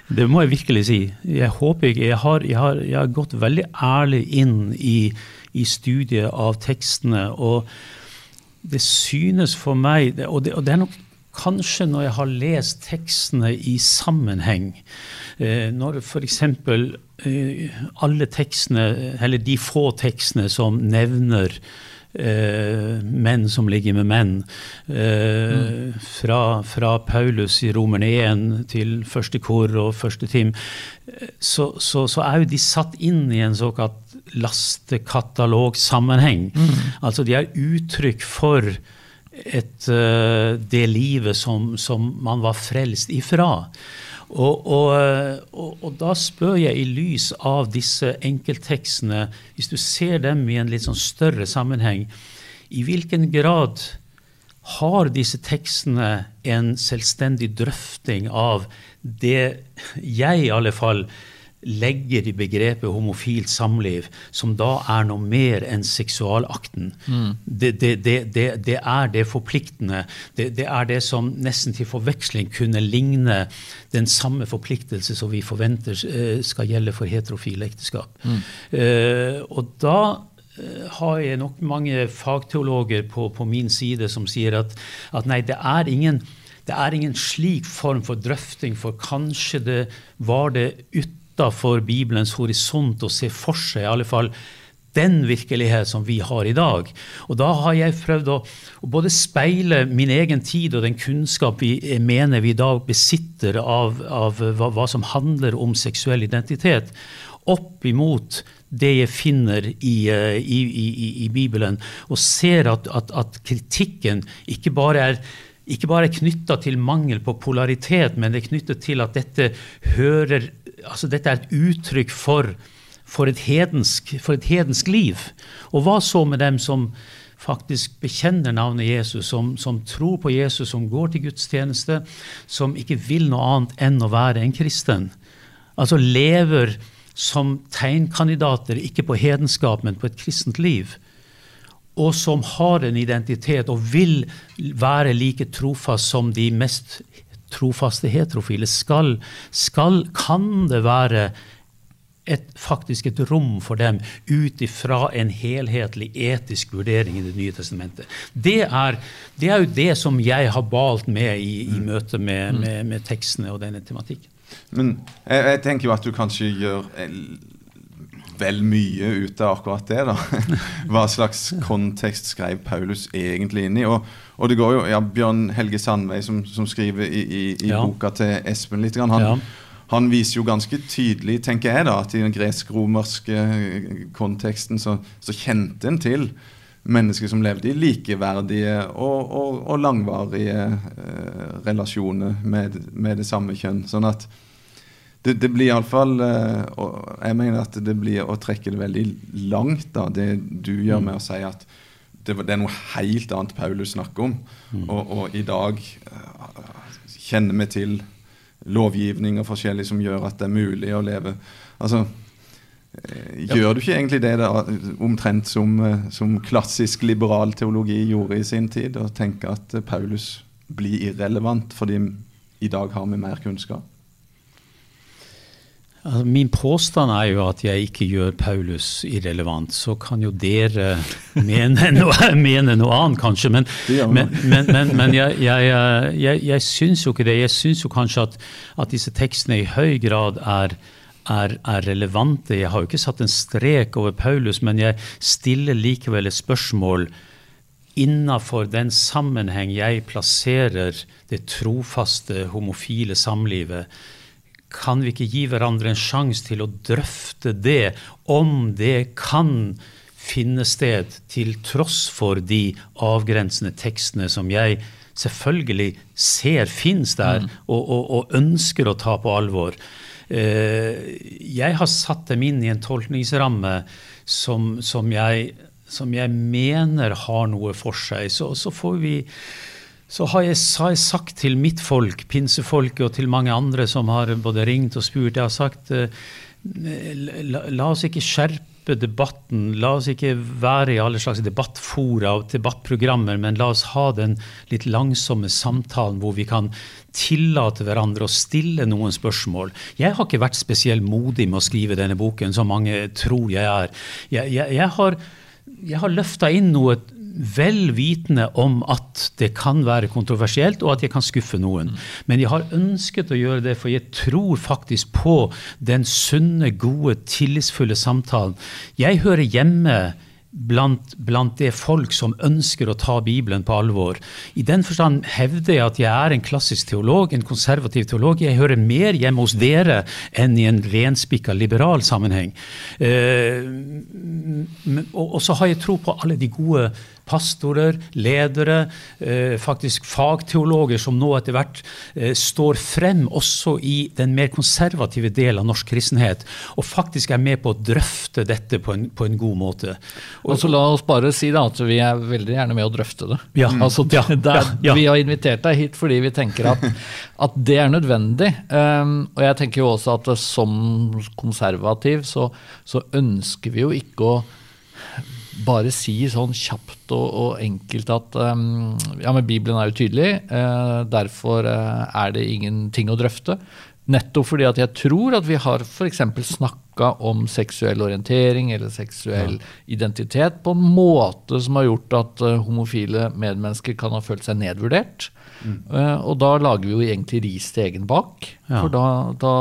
Det må jeg virkelig si. Jeg håper ikke. Jeg har, jeg har, jeg har gått veldig ærlig inn i, i, studiet av tekstene. Og det synes for meg og det, og det er nok kanskje når jeg har lest tekstene i sammenheng, eh, når f.eks. Eh, alle tekstene, eller de få tekstene som nevner eh, menn som ligger med menn. Eh, mm. fra, fra, Paulus i Romerne 1 til første kor og første tim, så, så, så, er jo de satt inn i en såkalt lastekatalogsammenheng. Mm. Altså de er uttrykk for et, uh, det livet som, som, man var frelst ifra. Og, og, og, og, da spør jeg i lys av disse enkelttekstene, hvis du ser dem i en litt sånn større sammenheng, i hvilken grad har disse tekstene en selvstendig drøfting av det jeg i alle fall legger i begrepet homofilt samliv, som da er noe mer enn seksualakten. Mm. Det, det, det, det, er det forpliktende. Det, er det som nesten til forveksling kunne ligne den samme forpliktelse som vi forventer uh, skal gjelde for heterofile ekteskap. Mm. Uh, og da uh, har jeg nok mange fagteologer på, på min side som sier at, at nei, det er ingen det er ingen slik form for drøfting, for kanskje det var det ut utafor Bibelens horisont å se for seg i alle fall den virkelighet som vi har i dag. Og da har jeg prøvd å, både speile min egen tid og den kunnskap vi mener vi i dag besitter av, av hva, hva, som handler om seksuell identitet, opp imot det jeg finner i, eh, i, i, i Bibelen, og ser at, at, at kritikken ikke bare er ikke bare knytta til mangel på polaritet, men det er knyttet til at dette hører altså dette er et uttrykk for, for, et hedensk, for, et hedensk, liv. Og hva så med dem som faktisk bekjenner navnet Jesus, som, som, tror på Jesus, som går til gudstjeneste, som ikke vil noe annet enn å være en kristen? Altså lever som tegnkandidater, ikke på hedenskap, men på et kristent liv. Og som har en identitet og vil være like trofast som de mest trofaste heterofile, skal, skal, kan det være et, faktisk et rom for dem ut ifra en helhetlig etisk vurdering i Det nye testamentet. Det er, det er jo det som jeg har balt med i, i mm. møte med, mm. med, med, tekstene og denne tematikken. Men jeg, jeg, tenker jo at du kanskje gjør vel mye ut av akkurat det. da. Hva slags kontekst skrev Paulus egentlig inn i? Og, og det går jo, ja, Bjørn Helge Sandveig, som, som skriver i, i, i ja. boka til Espen litt, han, ja. han, viser jo ganske tydelig, tenker jeg, da, at i den gresk-romerske konteksten så, så kjente en til mennesker som levde i likeverdige og, og, og langvarige eh, relasjoner med, med, det samme kjønn. Sånn at det, det blir iallfall uh, Jeg mener at det blir å trekke det veldig langt, da, det du gjør med å si at det, er noe helt annet Paulus snakker om. Mm. Og, og, i dag uh, kjenner vi til lovgivning og forskjellig som gjør at det er mulig å leve. Altså, uh, gjør du ikke egentlig det da, omtrent som, som, klassisk liberal teologi gjorde i sin tid, og tenker at Paulus blir irrelevant fordi i dag har vi mer kunnskap? Altså, min påstand er jo at jeg ikke gjør Paulus irrelevant. Så kan jo dere mene noe, mene noe annet, kanskje. Men, men, men, men jeg, jeg, jeg, jeg syns jo ikke det. Jeg syns jo kanskje at, at, disse tekstene i høy grad er, er, er, relevante. Jeg har jo ikke satt en strek over Paulus, men jeg stiller likevel et spørsmål innafor den sammenheng jeg plasserer det trofaste homofile samlivet kan vi ikke gi hverandre en sjanse til å drøfte det, om det kan finne sted, til tross for de avgrensende tekstene som jeg selvfølgelig ser fins der, mm. og, og, og, ønsker å ta på alvor. Eh, jeg har satt dem inn i en tolkningsramme som, som, jeg, som jeg, mener har noe for seg. Så, så får vi så har jeg, har jeg, sagt til mitt folk, pinsefolket, og til mange andre som har både ringt og spurt, jeg har sagt eh, la, la oss ikke skjerpe debatten. La oss ikke være i alle slags debattfora og debattprogrammer, men la oss ha den litt langsomme samtalen hvor vi kan tillate hverandre å stille noen spørsmål. Jeg har ikke vært spesielt modig med å skrive denne boken, som mange tror jeg er. Jeg, jeg, jeg har, jeg har løfta inn noe vel vitende om at det kan være kontroversielt, og at jeg kan skuffe noen. Men jeg har ønsket å gjøre det, for jeg tror faktisk på den sunne, gode, tillitsfulle samtalen. Jeg hører hjemme blant, blant, det folk som ønsker å ta Bibelen på alvor. I den forstand hevder jeg at jeg er en klassisk teolog, en konservativ teolog. Jeg hører mer hjemme hos dere enn i en renspikka liberal sammenheng. Eh, og, og så har jeg tro på alle de gode pastorer, ledere, eh, faktisk fagteologer som nå etter hvert eh, står frem også i den mer konservative delen av norsk kristenhet, og faktisk er med på å drøfte dette på en, på en god måte. Og, og så La oss bare si da, at vi er veldig gjerne med å drøfte det. Ja, altså, det, der, ja, ja, Vi har invitert deg hit fordi vi tenker at, at det er nødvendig. Um, og jeg tenker jo også at som konservativ så, så ønsker vi jo ikke å bare si sånn kjapt og, og enkelt at um, ja, men Bibelen er jo tydelig, uh, derfor uh, er det ingenting å drøfte. Nettopp fordi at jeg tror at vi har f.eks. snakka om seksuell orientering eller seksuell ja. identitet på en måte som har gjort at uh, homofile medmennesker kan ha følt seg nedvurdert. Mm. og da lager vi jo egentlig ris til egen bak. Ja. For da, da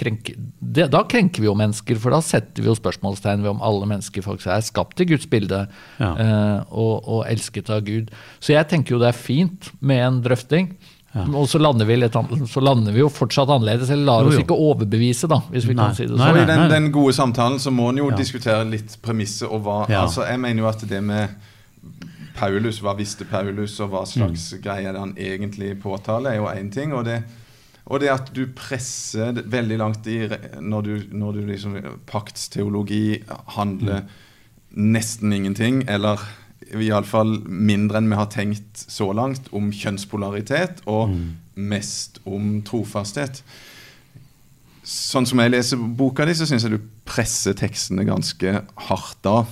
krenke, det, da krenker vi jo mennesker, for da setter vi jo spørsmålstegn ved om alle mennesker faktisk er skapt i Guds bilde ja. uh, og, og, elsket av Gud. Så jeg tenker jo det er fint med en drøfting. Ja. Og så lander, vi litt, så lander vi jo fortsatt annerledes, eller lar oss ikke overbevise, da, hvis vi nei. kan si det sånn. I den, den, gode samtalen så må en jo ja. diskutere litt premisset og hva altså Jeg mener jo at det med Paulus, hva visste Paulus, og hva slags mm. greie han egentlig påtaler, er jo én ting. og det og det at du presser veldig langt i Når du, når du liksom Paktsteologi handler mm. nesten ingenting, eller iallfall mindre enn vi har tenkt så langt, om kjønnspolaritet, og mm. mest om trofasthet. Sånn som jeg leser boka di, så syns jeg du presser tekstene ganske hardt da,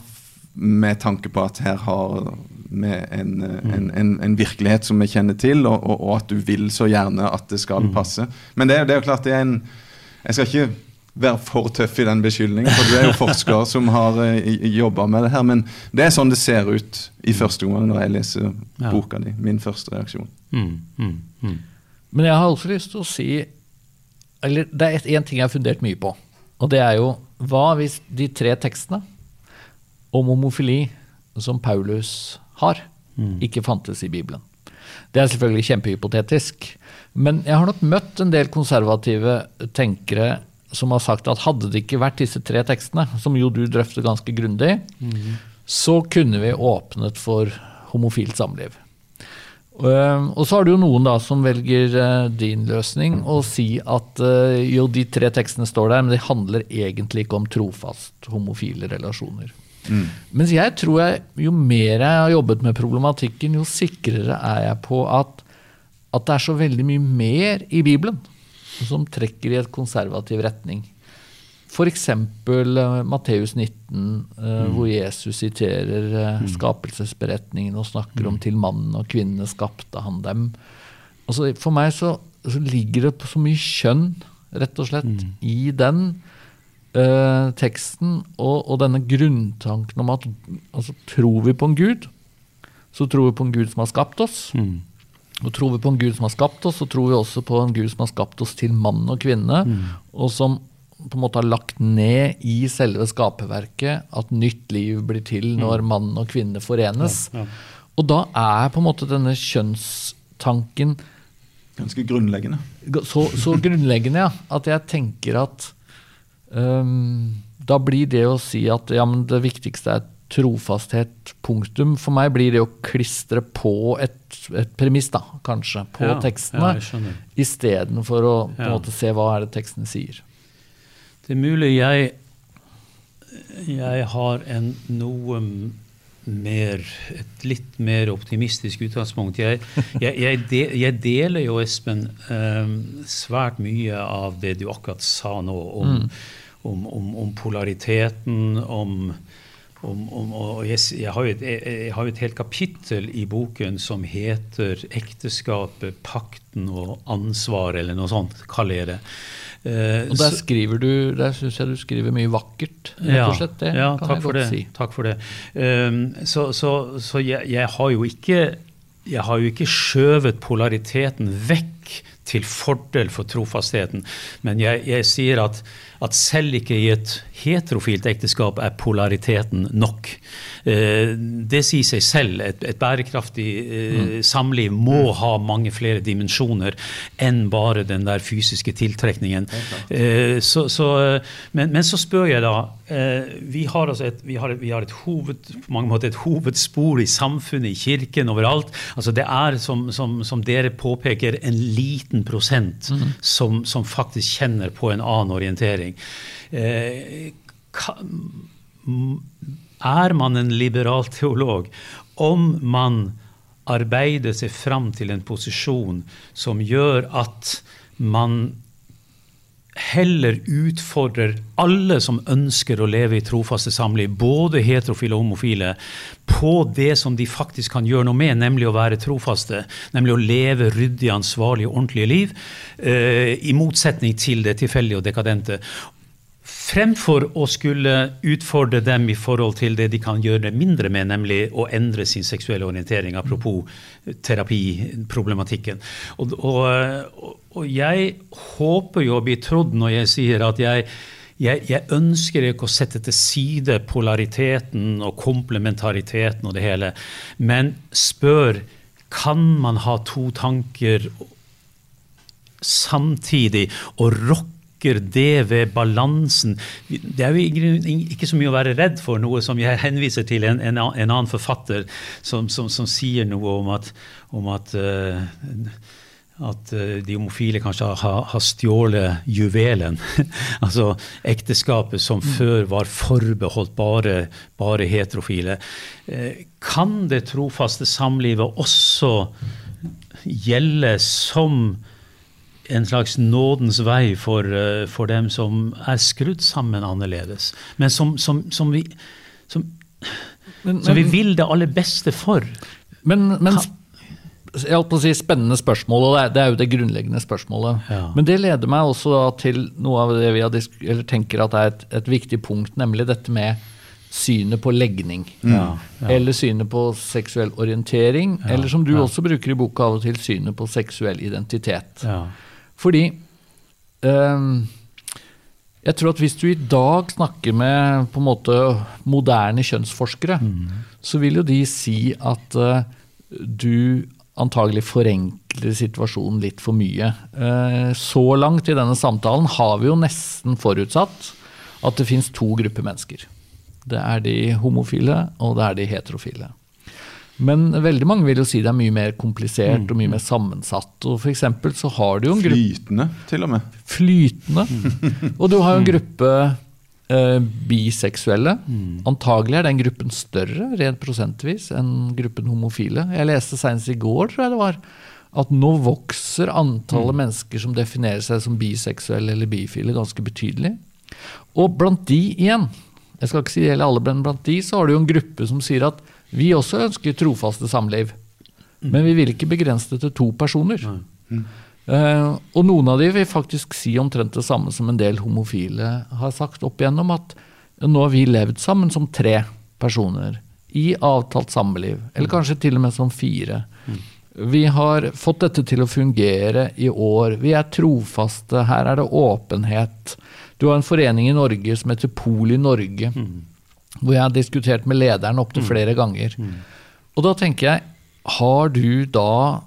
med tanke på at her har med en, mm. en, en, en, virkelighet som vi kjenner til, og, og, og, at du vil så gjerne at det skal mm. passe. Men det, det, er jo klart det er en Jeg skal ikke være for tøff i den beskyldningen, for du er jo forsker som har eh, jobba med det her. Men det er sånn det ser ut i første omgang når jeg leser ja. boka di. Min første reaksjon. Mm, mm, mm. Men jeg har også lyst til å si eller Det er én ting jeg har fundert mye på. Og det er jo hva hvis de tre tekstene om homofili som Paulus har, mm. ikke fantes i Bibelen. Det er selvfølgelig kjempehypotetisk. Men jeg har nok møtt en del konservative tenkere som har sagt at hadde det ikke vært disse tre tekstene, som jo du drøfter ganske grundig, mm. så kunne vi åpnet for homofilt samliv. Og så har du jo noen da som velger eh, din løsning og si at eh, jo, de tre tekstene står der, men de handler egentlig ikke om trofast homofile relasjoner. Mm. Mens jeg tror jeg, jo mer jeg har jobbet med problematikken, jo sikrere er jeg på at, at det er så veldig mye mer i Bibelen som trekker i et konservativ retning. F.eks. Uh, Matteus 19, uh, mm. hvor Jesus siterer uh, skapelsesberetningen og snakker mm. om 'til mannen og kvinnene skapte han dem'. Altså, for meg så, så, ligger det så mye kjønn, rett og slett, mm. i den uh, teksten og, og, denne grunntanken om at altså, tror vi på en gud, så tror vi på en gud som har skapt oss. Mm. Og tror vi på en gud som har skapt oss, så tror vi også på en gud som har skapt oss til mann og kvinne, mm. og som på en måte har lagt ned i selve skaperverket at nytt liv blir til mm. når mann og kvinne forenes. Ja, ja. Og da er på en måte denne kjønnstanken Ganske grunnleggende. Så, så grunnleggende, ja. At jeg tenker at da blir det å si at ja, det viktigste er trofasthet, punktum. For meg blir det å klistre på et, et premiss, da, kanskje, på ja, tekstene, ja, istedenfor å på en måte se hva er det tekstene sier. Det er mulig jeg, jeg har en noe mer, et litt mer optimistisk utgangspunkt. Jeg, jeg, jeg, de, jeg deler jo, Espen, um, svært mye av det du akkurat sa nå om, mm. om, om, om polariteten, om om, om, og jeg, jeg, har et, jeg, har jo et, helt kapittel i boken som heter 'Ekteskapet, pakten og ansvar', eller noe sånt, kaller jeg det. Eh, og Der skriver du, der syns jeg du skriver mye vakkert. rett og slett. Det ja, kan jeg godt det, si. Takk for det. Um, så, så, så jeg, har jo ikke jeg har jo ikke skjøvet polariteten vekk til fordel for trofastheten, men jeg, jeg sier at at selv ikke i et heterofilt ekteskap er polariteten nok. Eh, det sier seg selv. Et, et bærekraftig eh, mm. samliv må mm. ha mange flere dimensjoner enn bare den der fysiske tiltrekningen. Eh, så, så, men, men, så spør jeg da Vi har, altså et, vi har, vi har et, hoved, et hovedspor i samfunnet, i kirken, overalt. Altså det er, som, som, som dere påpeker, en liten prosent mm. som, som faktisk kjenner på en annen orientering. Eh, er man en liberal teolog om man arbeider seg fram til en posisjon som gjør at man heller utfordrer alle som ønsker å leve i trofaste samliv, både heterofile og homofile, på det som de faktisk kan gjøre noe med, nemlig å være trofaste. Nemlig å leve ryddige, ansvarlige, ordentlige liv. Eh, I motsetning til det tilfeldige og dekadente. Fremfor å skulle utfordre dem i forhold til det de kan gjøre mindre med, nemlig å endre sin seksuelle orientering, apropos terapiproblematikken. Og, og, og, jeg håper jo å bli trodd når jeg sier at jeg, jeg, jeg, ønsker ikke å sette til side polariteten og komplementariteten og det hele, men spør kan man ha to tanker samtidig og rocke rokker det ved balansen Det er jo ikke så mye å være redd for, noe som jeg henviser til en, en, en annen forfatter som, som, som, sier noe om at, om at uh, at uh, de homofile kanskje har, har stjålet juvelen. altså ekteskapet som mm. før var forbeholdt bare, bare heterofile. Uh, kan det trofaste samlivet også gjelde som en slags nådens vei for, eh, for, dem som er skrudd sammen annerledes. Men som, som, som vi, som, men, vi vil det aller beste for. Men, men jeg holdt på å si spennende spørsmål, og det er, det er jo det grunnleggende spørsmålet. Ja. Men det leder meg også til noe av det vi har tenker at er et, et, viktig punkt, nemlig dette med synet på legning. Mm. Ja, ja. Eller synet på seksuell orientering. eller som du også bruker i boka av og til, synet på seksuell identitet. Ja. Fordi um, jeg tror at hvis du i dag snakker med på en måte moderne kjønnsforskere, mm. så vil jo de si at uh, du antagelig forenkler situasjonen litt for mye. Uh, så langt i denne samtalen har vi jo nesten forutsatt at det fins to grupper mennesker. Det er de homofile, og det er de heterofile. Men veldig mange vil jo si det er mye mer komplisert mm. og mye mer sammensatt. og for så har du jo en gruppe Flytende, til og med. Flytende. Og du har jo en gruppe eh, biseksuelle. Mm. Antagelig er den gruppen større rent prosentvis enn gruppen homofile. Jeg leste senest i går, tror jeg det var, at nå vokser antallet mm. mennesker som definerer seg som biseksuelle eller bifile, ganske betydelig. Og blant de igjen, jeg skal ikke si det gjelder alle, men blant de så har du jo en gruppe som sier at vi også ønsker trofaste samliv, men vi vil ikke begrense det til to personer. Uh, og noen av de vil faktisk si omtrent det samme som en del homofile har sagt opp igjennom, at nå har vi levd sammen som tre personer i avtalt samliv, eller kanskje til og med som fire. Vi har fått dette til å fungere i år. Vi er trofaste. Her er det åpenhet. Du har en forening i Norge som heter Pol i Norge. Mm hvor jeg har diskutert med lederen opptil mm. flere ganger. Mm. Og da tenker jeg, har du da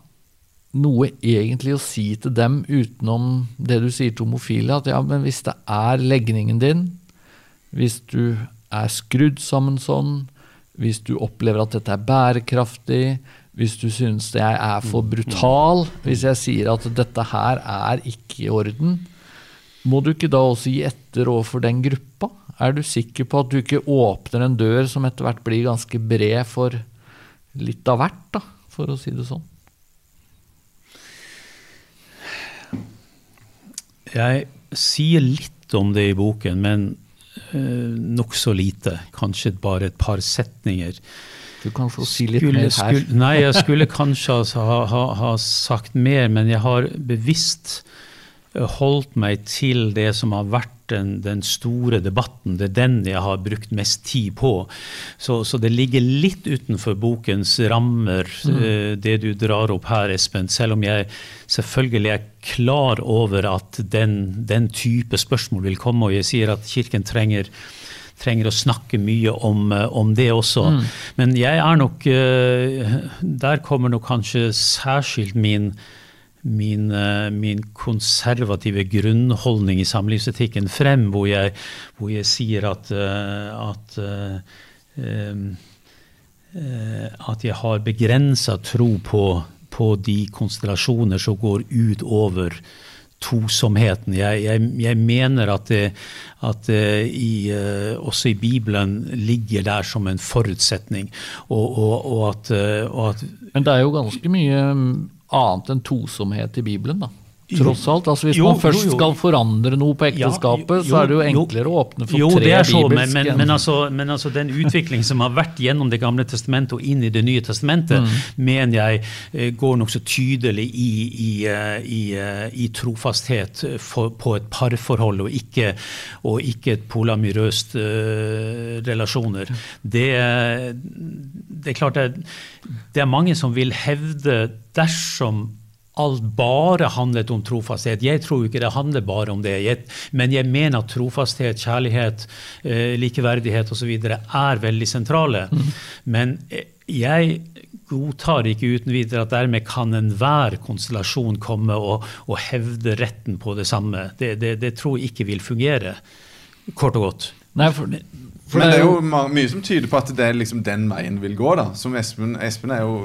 noe egentlig å si til dem utenom det du sier til homofile? At ja, men hvis det er legningen din, hvis du er skrudd sammen sånn, hvis du opplever at dette er bærekraftig, hvis du syns jeg er for mm. brutal, hvis jeg sier at dette her er ikke i orden, må du ikke da også gi etter overfor den gruppa? Er du sikker på at du ikke åpner en dør som etter hvert blir ganske bred for litt av hvert, da, for å si det sånn? Jeg sier litt om det i boken, men øh, nokså lite. Kanskje bare et par setninger. Du kan få si litt skulle, mer her. Skulle, nei, jeg skulle kanskje ha, ha, ha, sagt mer, men jeg har bevisst eh, holdt meg til det som har vært den, den, store debatten. Det er den jeg har brukt mest tid på. Så, så det ligger litt utenfor bokens rammer, mm. uh, det du drar opp her, Espen. Selv om jeg selvfølgelig er klar over at den, den type spørsmål vil komme, og jeg sier at Kirken trenger trenger å snakke mye om, eh, om det også. Mm. Men jeg er nok uh, Der kommer nok kanskje særskilt min min, eh, min, konservative grunnholdning i samlivsetikken frem, hvor jeg, hvor jeg sier at, eh, at, eh, at jeg har begrensa tro på, på, de konstellasjoner som går ut over tosomheten. Jeg, jeg, jeg mener at det, at det i, også i Bibelen ligger der som en forutsetning. Og, og, og at, og at Men det er jo ganske mye annet enn tosomhet i Bibelen, da. Tross alt. altså Hvis jo, man først jo, jo. skal forandre noe på ekteskapet, så er det jo enklere å åpne for tre det er så, bibelske men, men, men, altså, men, altså, den utvikling som har vært gjennom Det gamle testamentet og inn i Det nye testamentet, mm. mener jeg eh, går nokså tydelig i, i, eh, i, eh, i trofasthet for, på et parforhold, og ikke, og ikke et polamyrøst uh, relasjoner. Det, det, er klart det, det er mange som vil hevde dersom alt bare handlet om trofasthet. Jeg tror ikke det handler bare om det. Jeg, men jeg mener at trofasthet, kjærlighet, eh, likeverdighet osv. er veldig sentrale. Mm. Men eh, jeg godtar ikke uten videre at dermed kan enhver konstellasjon komme og, og, hevde retten på det samme. Det, det, det, tror jeg ikke vil fungere, kort og godt. Nei, for, for Men det er jo mye som tyder på at det er liksom den veien vil gå. da. Som Espen, Espen er jo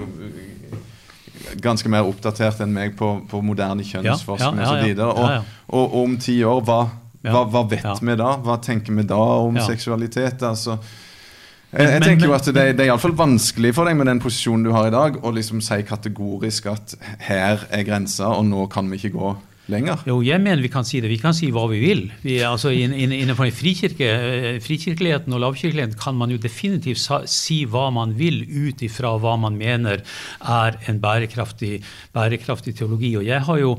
ganske mer oppdatert enn meg på, på moderne kjønnsforskning ja, ja, ja. Og, og, og om ti år, hva, hva, hva vet vi da? Hva tenker vi da om seksualitet? altså jeg, jeg tenker jo at Det, det er iallfall vanskelig for deg med den posisjonen du har i dag, å liksom si kategorisk at her er grensa, og nå kan vi ikke gå lenger? Jo, jeg mener vi kan si det. Vi kan si hva vi vil. Vi, altså, innenfor frikirke, eh, frikirkeligheten og lavkirkeligheten kan man jo definitivt si hva man vil ut ifra hva man mener er en bærekraftig, bærekraftig teologi. Og jeg har jo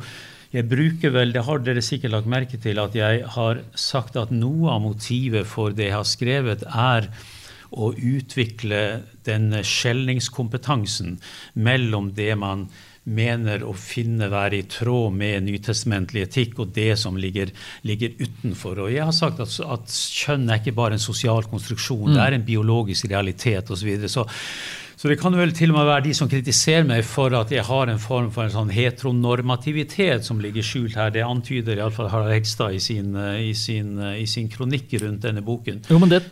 jeg bruker vel, Det har dere sikkert lagt merke til, at jeg har sagt at noe av motivet for det jeg har skrevet, er å utvikle den skjelningskompetansen mellom det man mener å finne være i tråd med nytestamentlig etikk og det som ligger, ligger utenfor. Og jeg har sagt at, at, kjønn er ikke bare en sosial konstruksjon, mm. det er en biologisk realitet osv. Så, videre. så så det kan vel til og med være de som kritiserer meg for at jeg har en form for en sånn heteronormativitet som ligger skjult her. Det antyder iallfall Harald Hegstad i sin, i, sin, i sin, kronikk rundt denne boken. Jo, men det,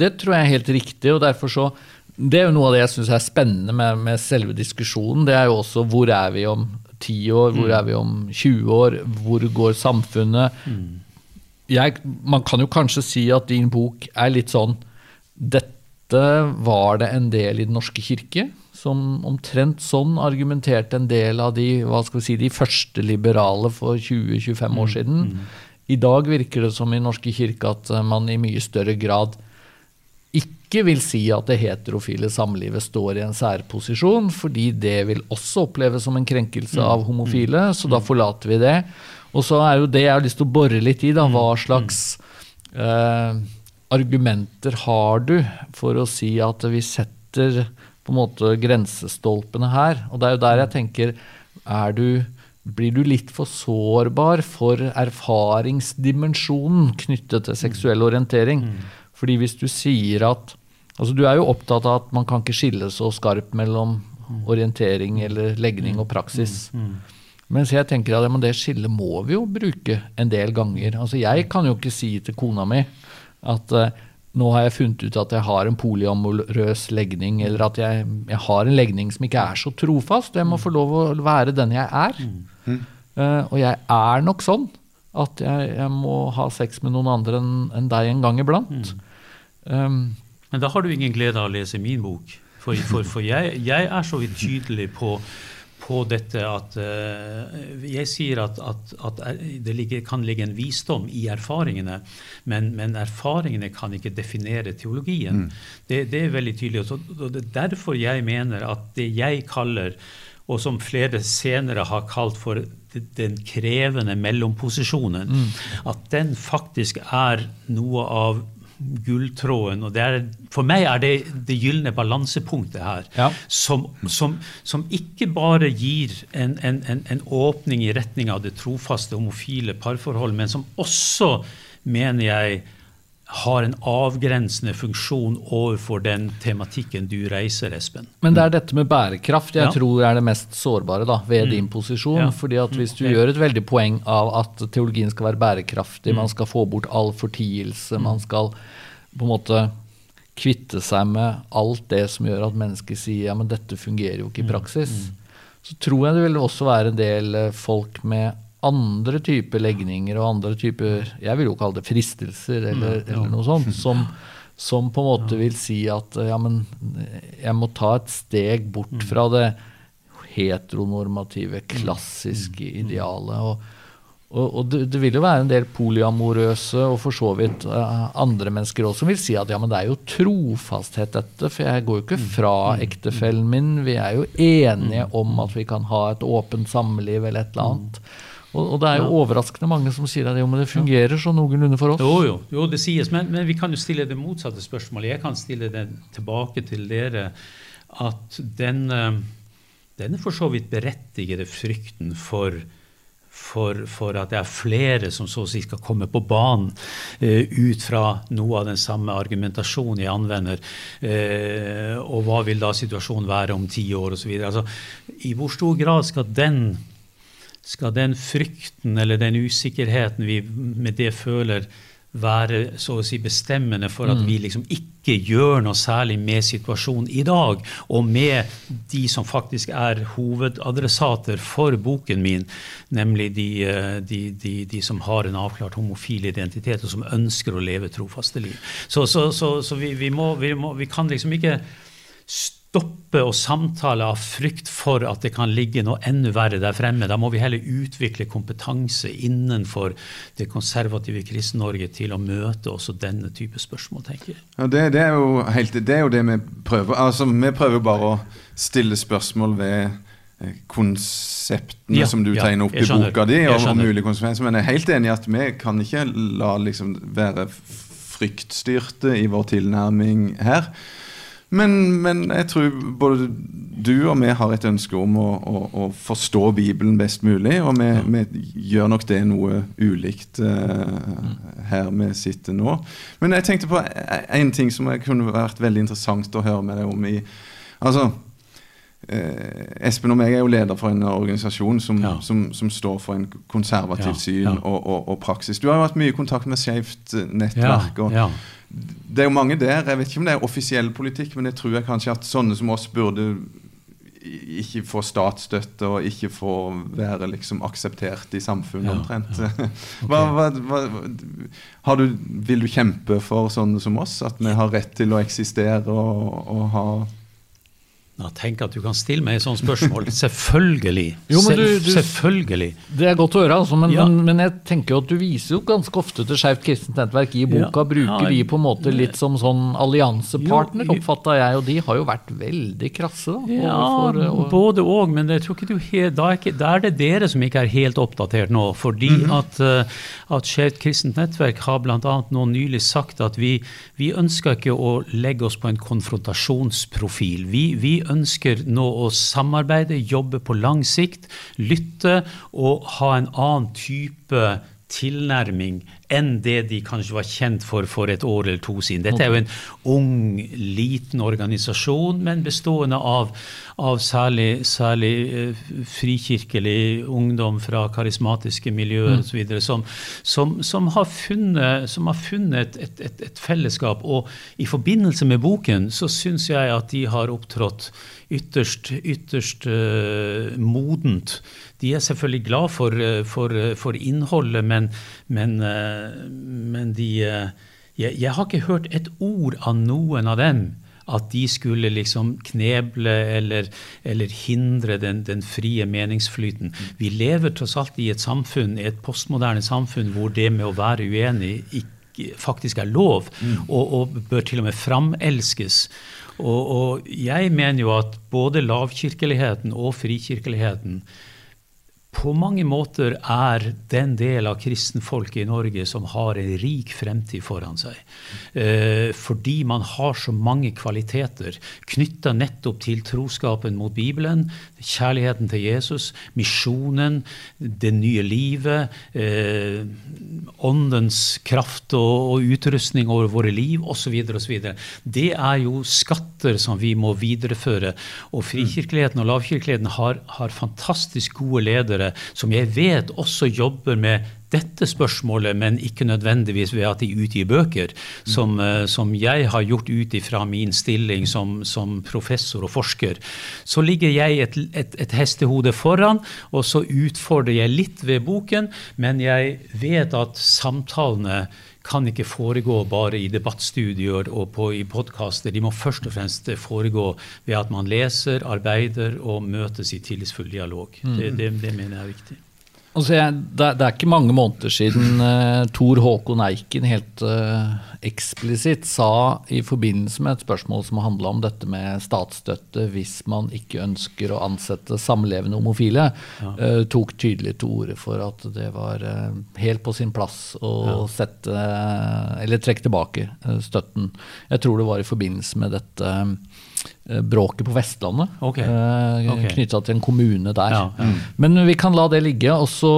det, tror jeg er helt riktig, og derfor så det er jo noe av det jeg syns er spennende med, med, selve diskusjonen. Det er jo også hvor er vi om 10 år, hvor mm. er vi om 20 år, hvor går samfunnet? Mm. Jeg, man kan jo kanskje si at din bok er litt sånn Dette var det en del i Den norske kirke som omtrent sånn argumenterte en del av de hva skal vi si, de første liberale for 20-25 år mm. siden. Mm. I dag virker det som i Norske kirke at man i mye større grad ikke vil si at det heterofile samlivet står i en særposisjon, fordi det vil også oppleves som en krenkelse av mm. homofile, så da mm. forlater vi det. Og så er jo det jeg har lyst til å bore litt i, da, hva mm. slags eh, argumenter har du for å si at vi setter på en måte grensestolpene her? Og det er jo der jeg tenker er du blir du litt for sårbar for erfaringsdimensjonen knyttet til seksuell orientering? Fordi hvis du sier at altså Du er jo opptatt av at man kan ikke skille så skarpt mellom orientering eller legning og praksis. Mm, mm. Mens jeg tenker at ja, det skillet må vi jo bruke en del ganger. Altså Jeg kan jo ikke si til kona mi at uh, nå har jeg funnet ut at jeg har en polyamorøs legning, eller at jeg, jeg, har en legning som ikke er så trofast. Jeg må få lov å være den jeg er. Uh, og jeg er nok sånn At jeg, jeg må ha sex med noen andre enn enn deg en gang iblant. Um, Men da har du ingen glede av å lese min bok. For, for, for jeg, jeg er så vidt tydelig på, på dette at uh, Jeg sier at, at, at det ligger, kan ligge en visdom i erfaringene, men, men erfaringene kan ikke definere teologien. Det, det er veldig tydelig. Og, det er derfor jeg mener at det jeg kaller og som flere senere har kalt for den krevende mellomposisjonen, at den faktisk er noe av gulltråden. og det er, For meg er det det gylne balansepunktet her, Ja. som, som, som ikke bare gir en, en, en, en åpning i retning av det trofaste homofile parforhold, men som også, mener jeg, har en avgrensende funksjon overfor den tematikken du reiser, Espen. Men det er dette med bærekraft jeg Ja. tror er det mest sårbare da, ved din posisjon. Ja. fordi at Hvis du okay. gjør et veldig poeng av at teologien skal være bærekraftig, man skal få bort all fortielse, man skal på en måte kvitte seg med alt det som gjør at mennesker sier ja, men dette fungerer jo ikke i praksis, så tror jeg det vil også være en del eh, folk med andre typer legninger og andre typer Jeg vil jo kalle det fristelser eller, eller noe sånt. som som på en måte vil si at eh, ja, men jeg må ta et steg bort fra det heteronormative, klassiske idealet. Og, og, og det, det vil jo være en del polyamorøse og for så vidt uh, andre mennesker også som vil si at ja, men det er jo trofasthet dette, for jeg går jo ikke fra ektefellen min. Vi er jo enige om at vi kan ha et åpent samliv eller et eller annet. Og, og det er jo overraskende mange som sier at jo, men det fungerer så noenlunde for oss. Jo, jo, jo det sies, men, men vi kan jo stille det motsatte spørsmålet. Jeg kan stille det tilbake til dere at den, den denne for så vidt berettigede frykten for, for, for at det er flere som så å si skal komme på banen eh, ut fra noe av den samme argumentasjonen jeg anvender, eh, og hva vil da situasjonen være om ti år osv. Altså, I hvor stor grad skal den skal den frykten eller den usikkerheten vi med det føler, være så å si bestemmende for at vi liksom ikke gjør noe særlig med situasjonen i dag, og med de som faktisk er hovedadressater for boken min, nemlig de, eh, de, de, de som har en avklart homofil identitet, og som ønsker å leve trofaste liv. Så, så, så, så vi, vi, må, vi, må, vi kan liksom ikke stoppe å samtale av frykt for at det kan ligge noe enda verre der fremme. Da må vi heller utvikle kompetanse innenfor det konservative Kristen-Norge til å møte også denne type spørsmål, tenker jeg. Ja, det, det, er jo helt, det er jo det vi prøver. Altså, Vi prøver bare å stille spørsmål ved eh, konseptene Ja, som du ja, tegner opp i boka di, og, og mulige konsekvenser. Men jeg er helt enig i at vi kan ikke la liksom være fryktstyrte i vår tilnærming her. Men, men jeg tror både du og vi har et ønske om å, å, å forstå Bibelen best mulig. Og vi, vi gjør nok det noe ulikt uh, her vi sitter nå. Men jeg tenkte på en ting som kunne vært veldig interessant å høre med deg om. i Altså, Espen og meg er jo leder for en organisasjon som, Ja. som, som står for en konservativ Ja, syn ja. Og, og, og praksis. Du har jo hatt mye kontakt med Skeivt eh, nettverk. og ja. det er jo mange der. Jeg vet ikke om det er offisiell politikk, men jeg tror jeg kanskje at sånne som oss burde ikke få statsstøtte og ikke få være liksom akseptert i samfunnet omtrent. Hva, hva, hva, har du, vil du kjempe for sånne som oss? At vi har rett til å eksistere og, og ha Ja, tenk at du kan stille meg et sånt spørsmål. Selvfølgelig. Jo, men du- du- Selvfølgelig. Det er godt å høre, altså, men, Ja. men, men jeg tenker jo at du viser jo ganske ofte til Skeivt kristent nettverk i boka. Ja. Bruker de på en måte litt som sånn alliansepartner, oppfatta jeg, og de har jo vært veldig krasse. Da, Ja, eh, og- både og, men jeg tror ikke du he, da, er ikke, da er det dere som ikke er helt oppdatert nå. Fordi at, uh, at Skeivt kristent nettverk har bl.a. nå nylig sagt at vi, vi ønsker ikke å legge oss på en konfrontasjonsprofil. Vi, vi ønsker nå å samarbeide, jobbe på lang sikt, lytte og ha en annen type tilnærming enn det de kanskje var kjent for for et år eller to siden. Dette er jo en ung, liten organisasjon, men bestående av, av særlig, særlig eh, frikirkelig ungdom fra karismatiske miljøer osv. Som, som, som har funnet, som har funnet et, et, et fellesskap. Og i forbindelse med boken så syns jeg at de har opptrådt ytterst, ytterst uh, modent. De er selvfølgelig glad for, eh, for, for innholdet, men men, men, men de jeg, jeg, har ikke hørt et ord av noen av dem at de skulle liksom kneble eller, eller hindre den, den, frie meningsflyten. Vi lever tross alt i et samfunn, i et postmoderne samfunn hvor det med å være uenig ikke, faktisk er lov, mm. og, og, bør til og med framelskes. Og, og jeg mener jo at både lavkirkeligheten og frikirkeligheten på mange måter er den del av kristenfolket i Norge som har en rik fremtid foran seg. Eh, fordi man har så mange kvaliteter knytta nettopp til troskapen mot Bibelen, kjærligheten til Jesus, misjonen, det nye livet, eh, åndens kraft og, og, utrustning over våre liv osv. osv. Det er jo skatter som vi må videreføre. Og frikirkeligheten og lavkirkeligheten har, har fantastisk gode ledere som jeg vet også jobber med dette spørsmålet, men ikke nødvendigvis ved at de utgir bøker, som, eh, som jeg har gjort ut ifra min stilling som, som, professor og forsker. Så ligger jeg et, et, et, hestehode foran, og så utfordrer jeg litt ved boken, men jeg vet at samtalene kan ikke foregå bare i debattstudier og på, i podkaster. De må først og fremst foregå ved at man leser, arbeider og møtes i tillitsfull dialog. Mm. Det, det, det, mener jeg er viktig. Altså jeg, det, det, er ikke mange måneder siden uh, Tor Håkon Eiken helt uh, eksplisitt sa i forbindelse med et spørsmål som handla om dette med statsstøtte hvis man ikke ønsker å ansette samlevende homofile, ja. uh, tok tydelig til orde for at det var helt på sin plass å ja. sette Eller trekke tilbake støtten. Jeg tror det var i forbindelse med dette Eh, bråket på Vestlandet. Okay. Eh, okay. Knytta til en kommune der. Ja, ja. Mm. Men vi kan la det ligge, og så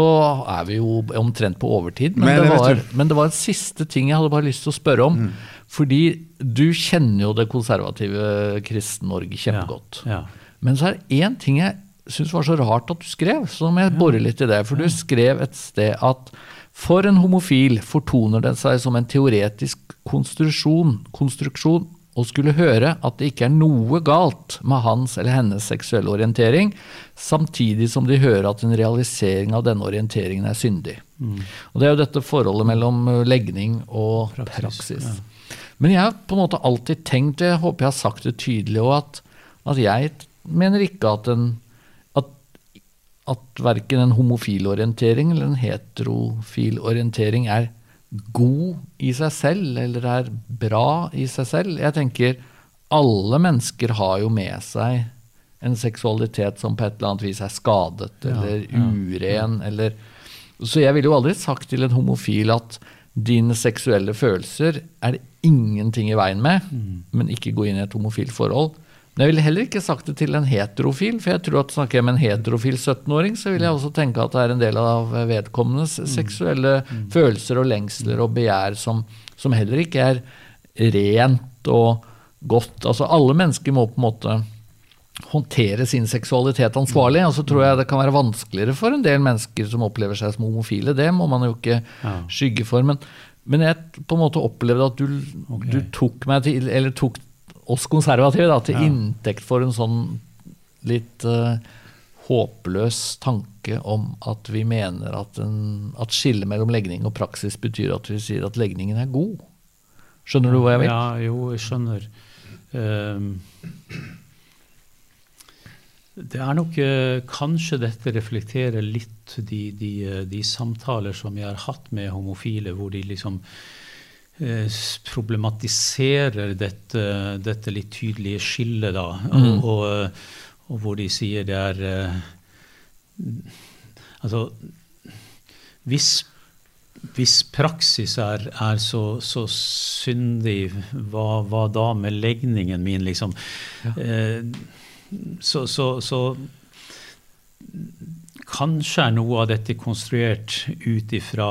er vi jo omtrent på overtid. Men, men, det, var, men det, var, en siste ting jeg hadde bare lyst til å spørre om. Mm. Fordi du kjenner jo det konservative Kristen-Norge kjempegodt. Ja, men så er det én ting jeg syns var så rart at du skrev, så må jeg bore litt i det. For du skrev et sted at for en homofil fortoner det seg som en teoretisk konstruksjon, konstruksjon og skulle høre at det ikke er noe galt med hans eller hennes seksuelle orientering, samtidig som de hører at en realisering av denne orienteringen er syndig. Mm. Og Det er jo dette forholdet mellom uh, legning og praksis. praksis. Ja. Men jeg har på en måte alltid tenkt, og jeg håper jeg har sagt det tydelig òg, at, at, jeg mener ikke at en at verken en homofil orientering eller en heterofil orientering er god i seg selv, eller er bra i seg selv. Jeg tenker alle mennesker har jo med seg en seksualitet som på et eller annet vis er skadet eller ja, uren. Ja. Eller, så jeg ville jo aldri sagt til en homofil at dine seksuelle følelser er det ingenting i veien med, mm. men ikke gå inn i et homofilt forhold. Men jeg ville heller ikke sagt det til en heterofil, for jeg tror at snakker jeg med en heterofil 17-åring, så vil jeg også tenke at det er en del av vedkommendes mm. seksuelle mm. følelser og lengsler og begjær som, som, heller ikke er rent og godt. Altså alle mennesker må på en måte håndtere sin seksualitet ansvarlig. Og så tror jeg det kan være vanskeligere for en del mennesker som opplever seg som homofile. Det må man jo ikke skygge for. Men, men jeg på en måte opplevde at du, okay. du tok meg til, eller tok oss konservative da, til ja. inntekt for en sånn litt uh, håpløs tanke om at vi mener at, en, at skillet mellom legning og praksis betyr at vi sier at legningen er god. Skjønner du hva jeg vil? Ja, jo, jeg skjønner. Um, det er nok uh, Kanskje dette reflekterer litt de, de, de, samtaler som jeg har hatt med homofile, hvor de liksom Eh, problematiserer dette, dette, litt tydelige skillet, da. Mm. Og, og, og, hvor de sier det er uh, Altså hvis, hvis praksis er, er så, så, syndig, hva, hva, da med legningen min, liksom? Ja. Uh, så, så, så Kanskje er noe av dette konstruert ut ifra,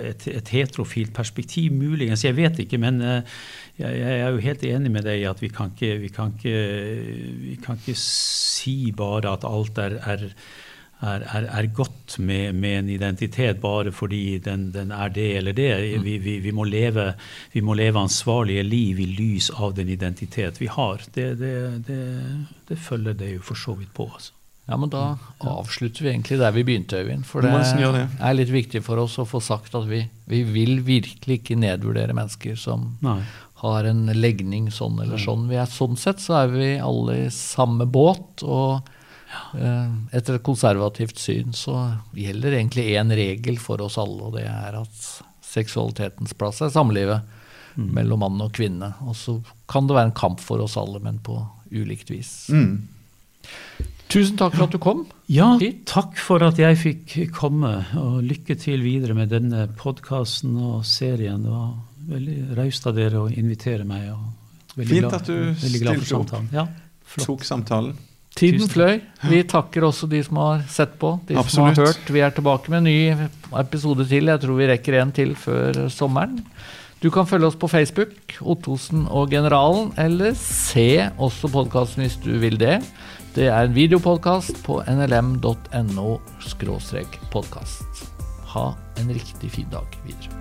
et, et, heterofilt perspektiv, muligens. Jeg vet ikke, men uh, jeg, jeg, er jo helt enig med deg i at vi kan ikke, vi kan ikke, vi kan ikke si bare at alt er, er, er, er godt med, med, en identitet bare fordi den, den er det eller det. Mm. Vi, vi, vi, må leve, vi, må leve, ansvarlige liv i lys av den identitet vi har. Det, det, det, det følger det jo for så vidt på. altså. Ja, men da avslutter vi egentlig der vi begynte, Øyvind. For det er litt viktig for oss å få sagt at vi, vi vil virkelig ikke nedvurdere mennesker som Nei. har en legning sånn eller sånn. Vi er, sånn sett så er vi alle i samme båt. Og eh, etter et konservativt syn så gjelder egentlig én regel for oss alle, og det er at seksualitetens plass er samlivet mellom mann og kvinne. Og så kan det være en kamp for oss alle, men på ulikt vis. Mm. Tusen takk for at du kom. Ja, Hit. takk for at jeg fikk komme, og lykke til videre med denne podkasten og serien. Det var veldig raust av dere å invitere meg. Og Fint glad- at du stilte opp. Ja, flott. Tok samtalen. Tiden Tusen fløy. Vi takker også de som har sett på, de som har hørt. Vi er tilbake med en ny episode til. Jeg tror vi rekker en til før sommeren. Du kan følge oss på Facebook, Ottosen og Generalen, eller se også podkasten hvis du vil det. Det er en videopodkast på nlm.no podkast. Ha en riktig fin dag videre.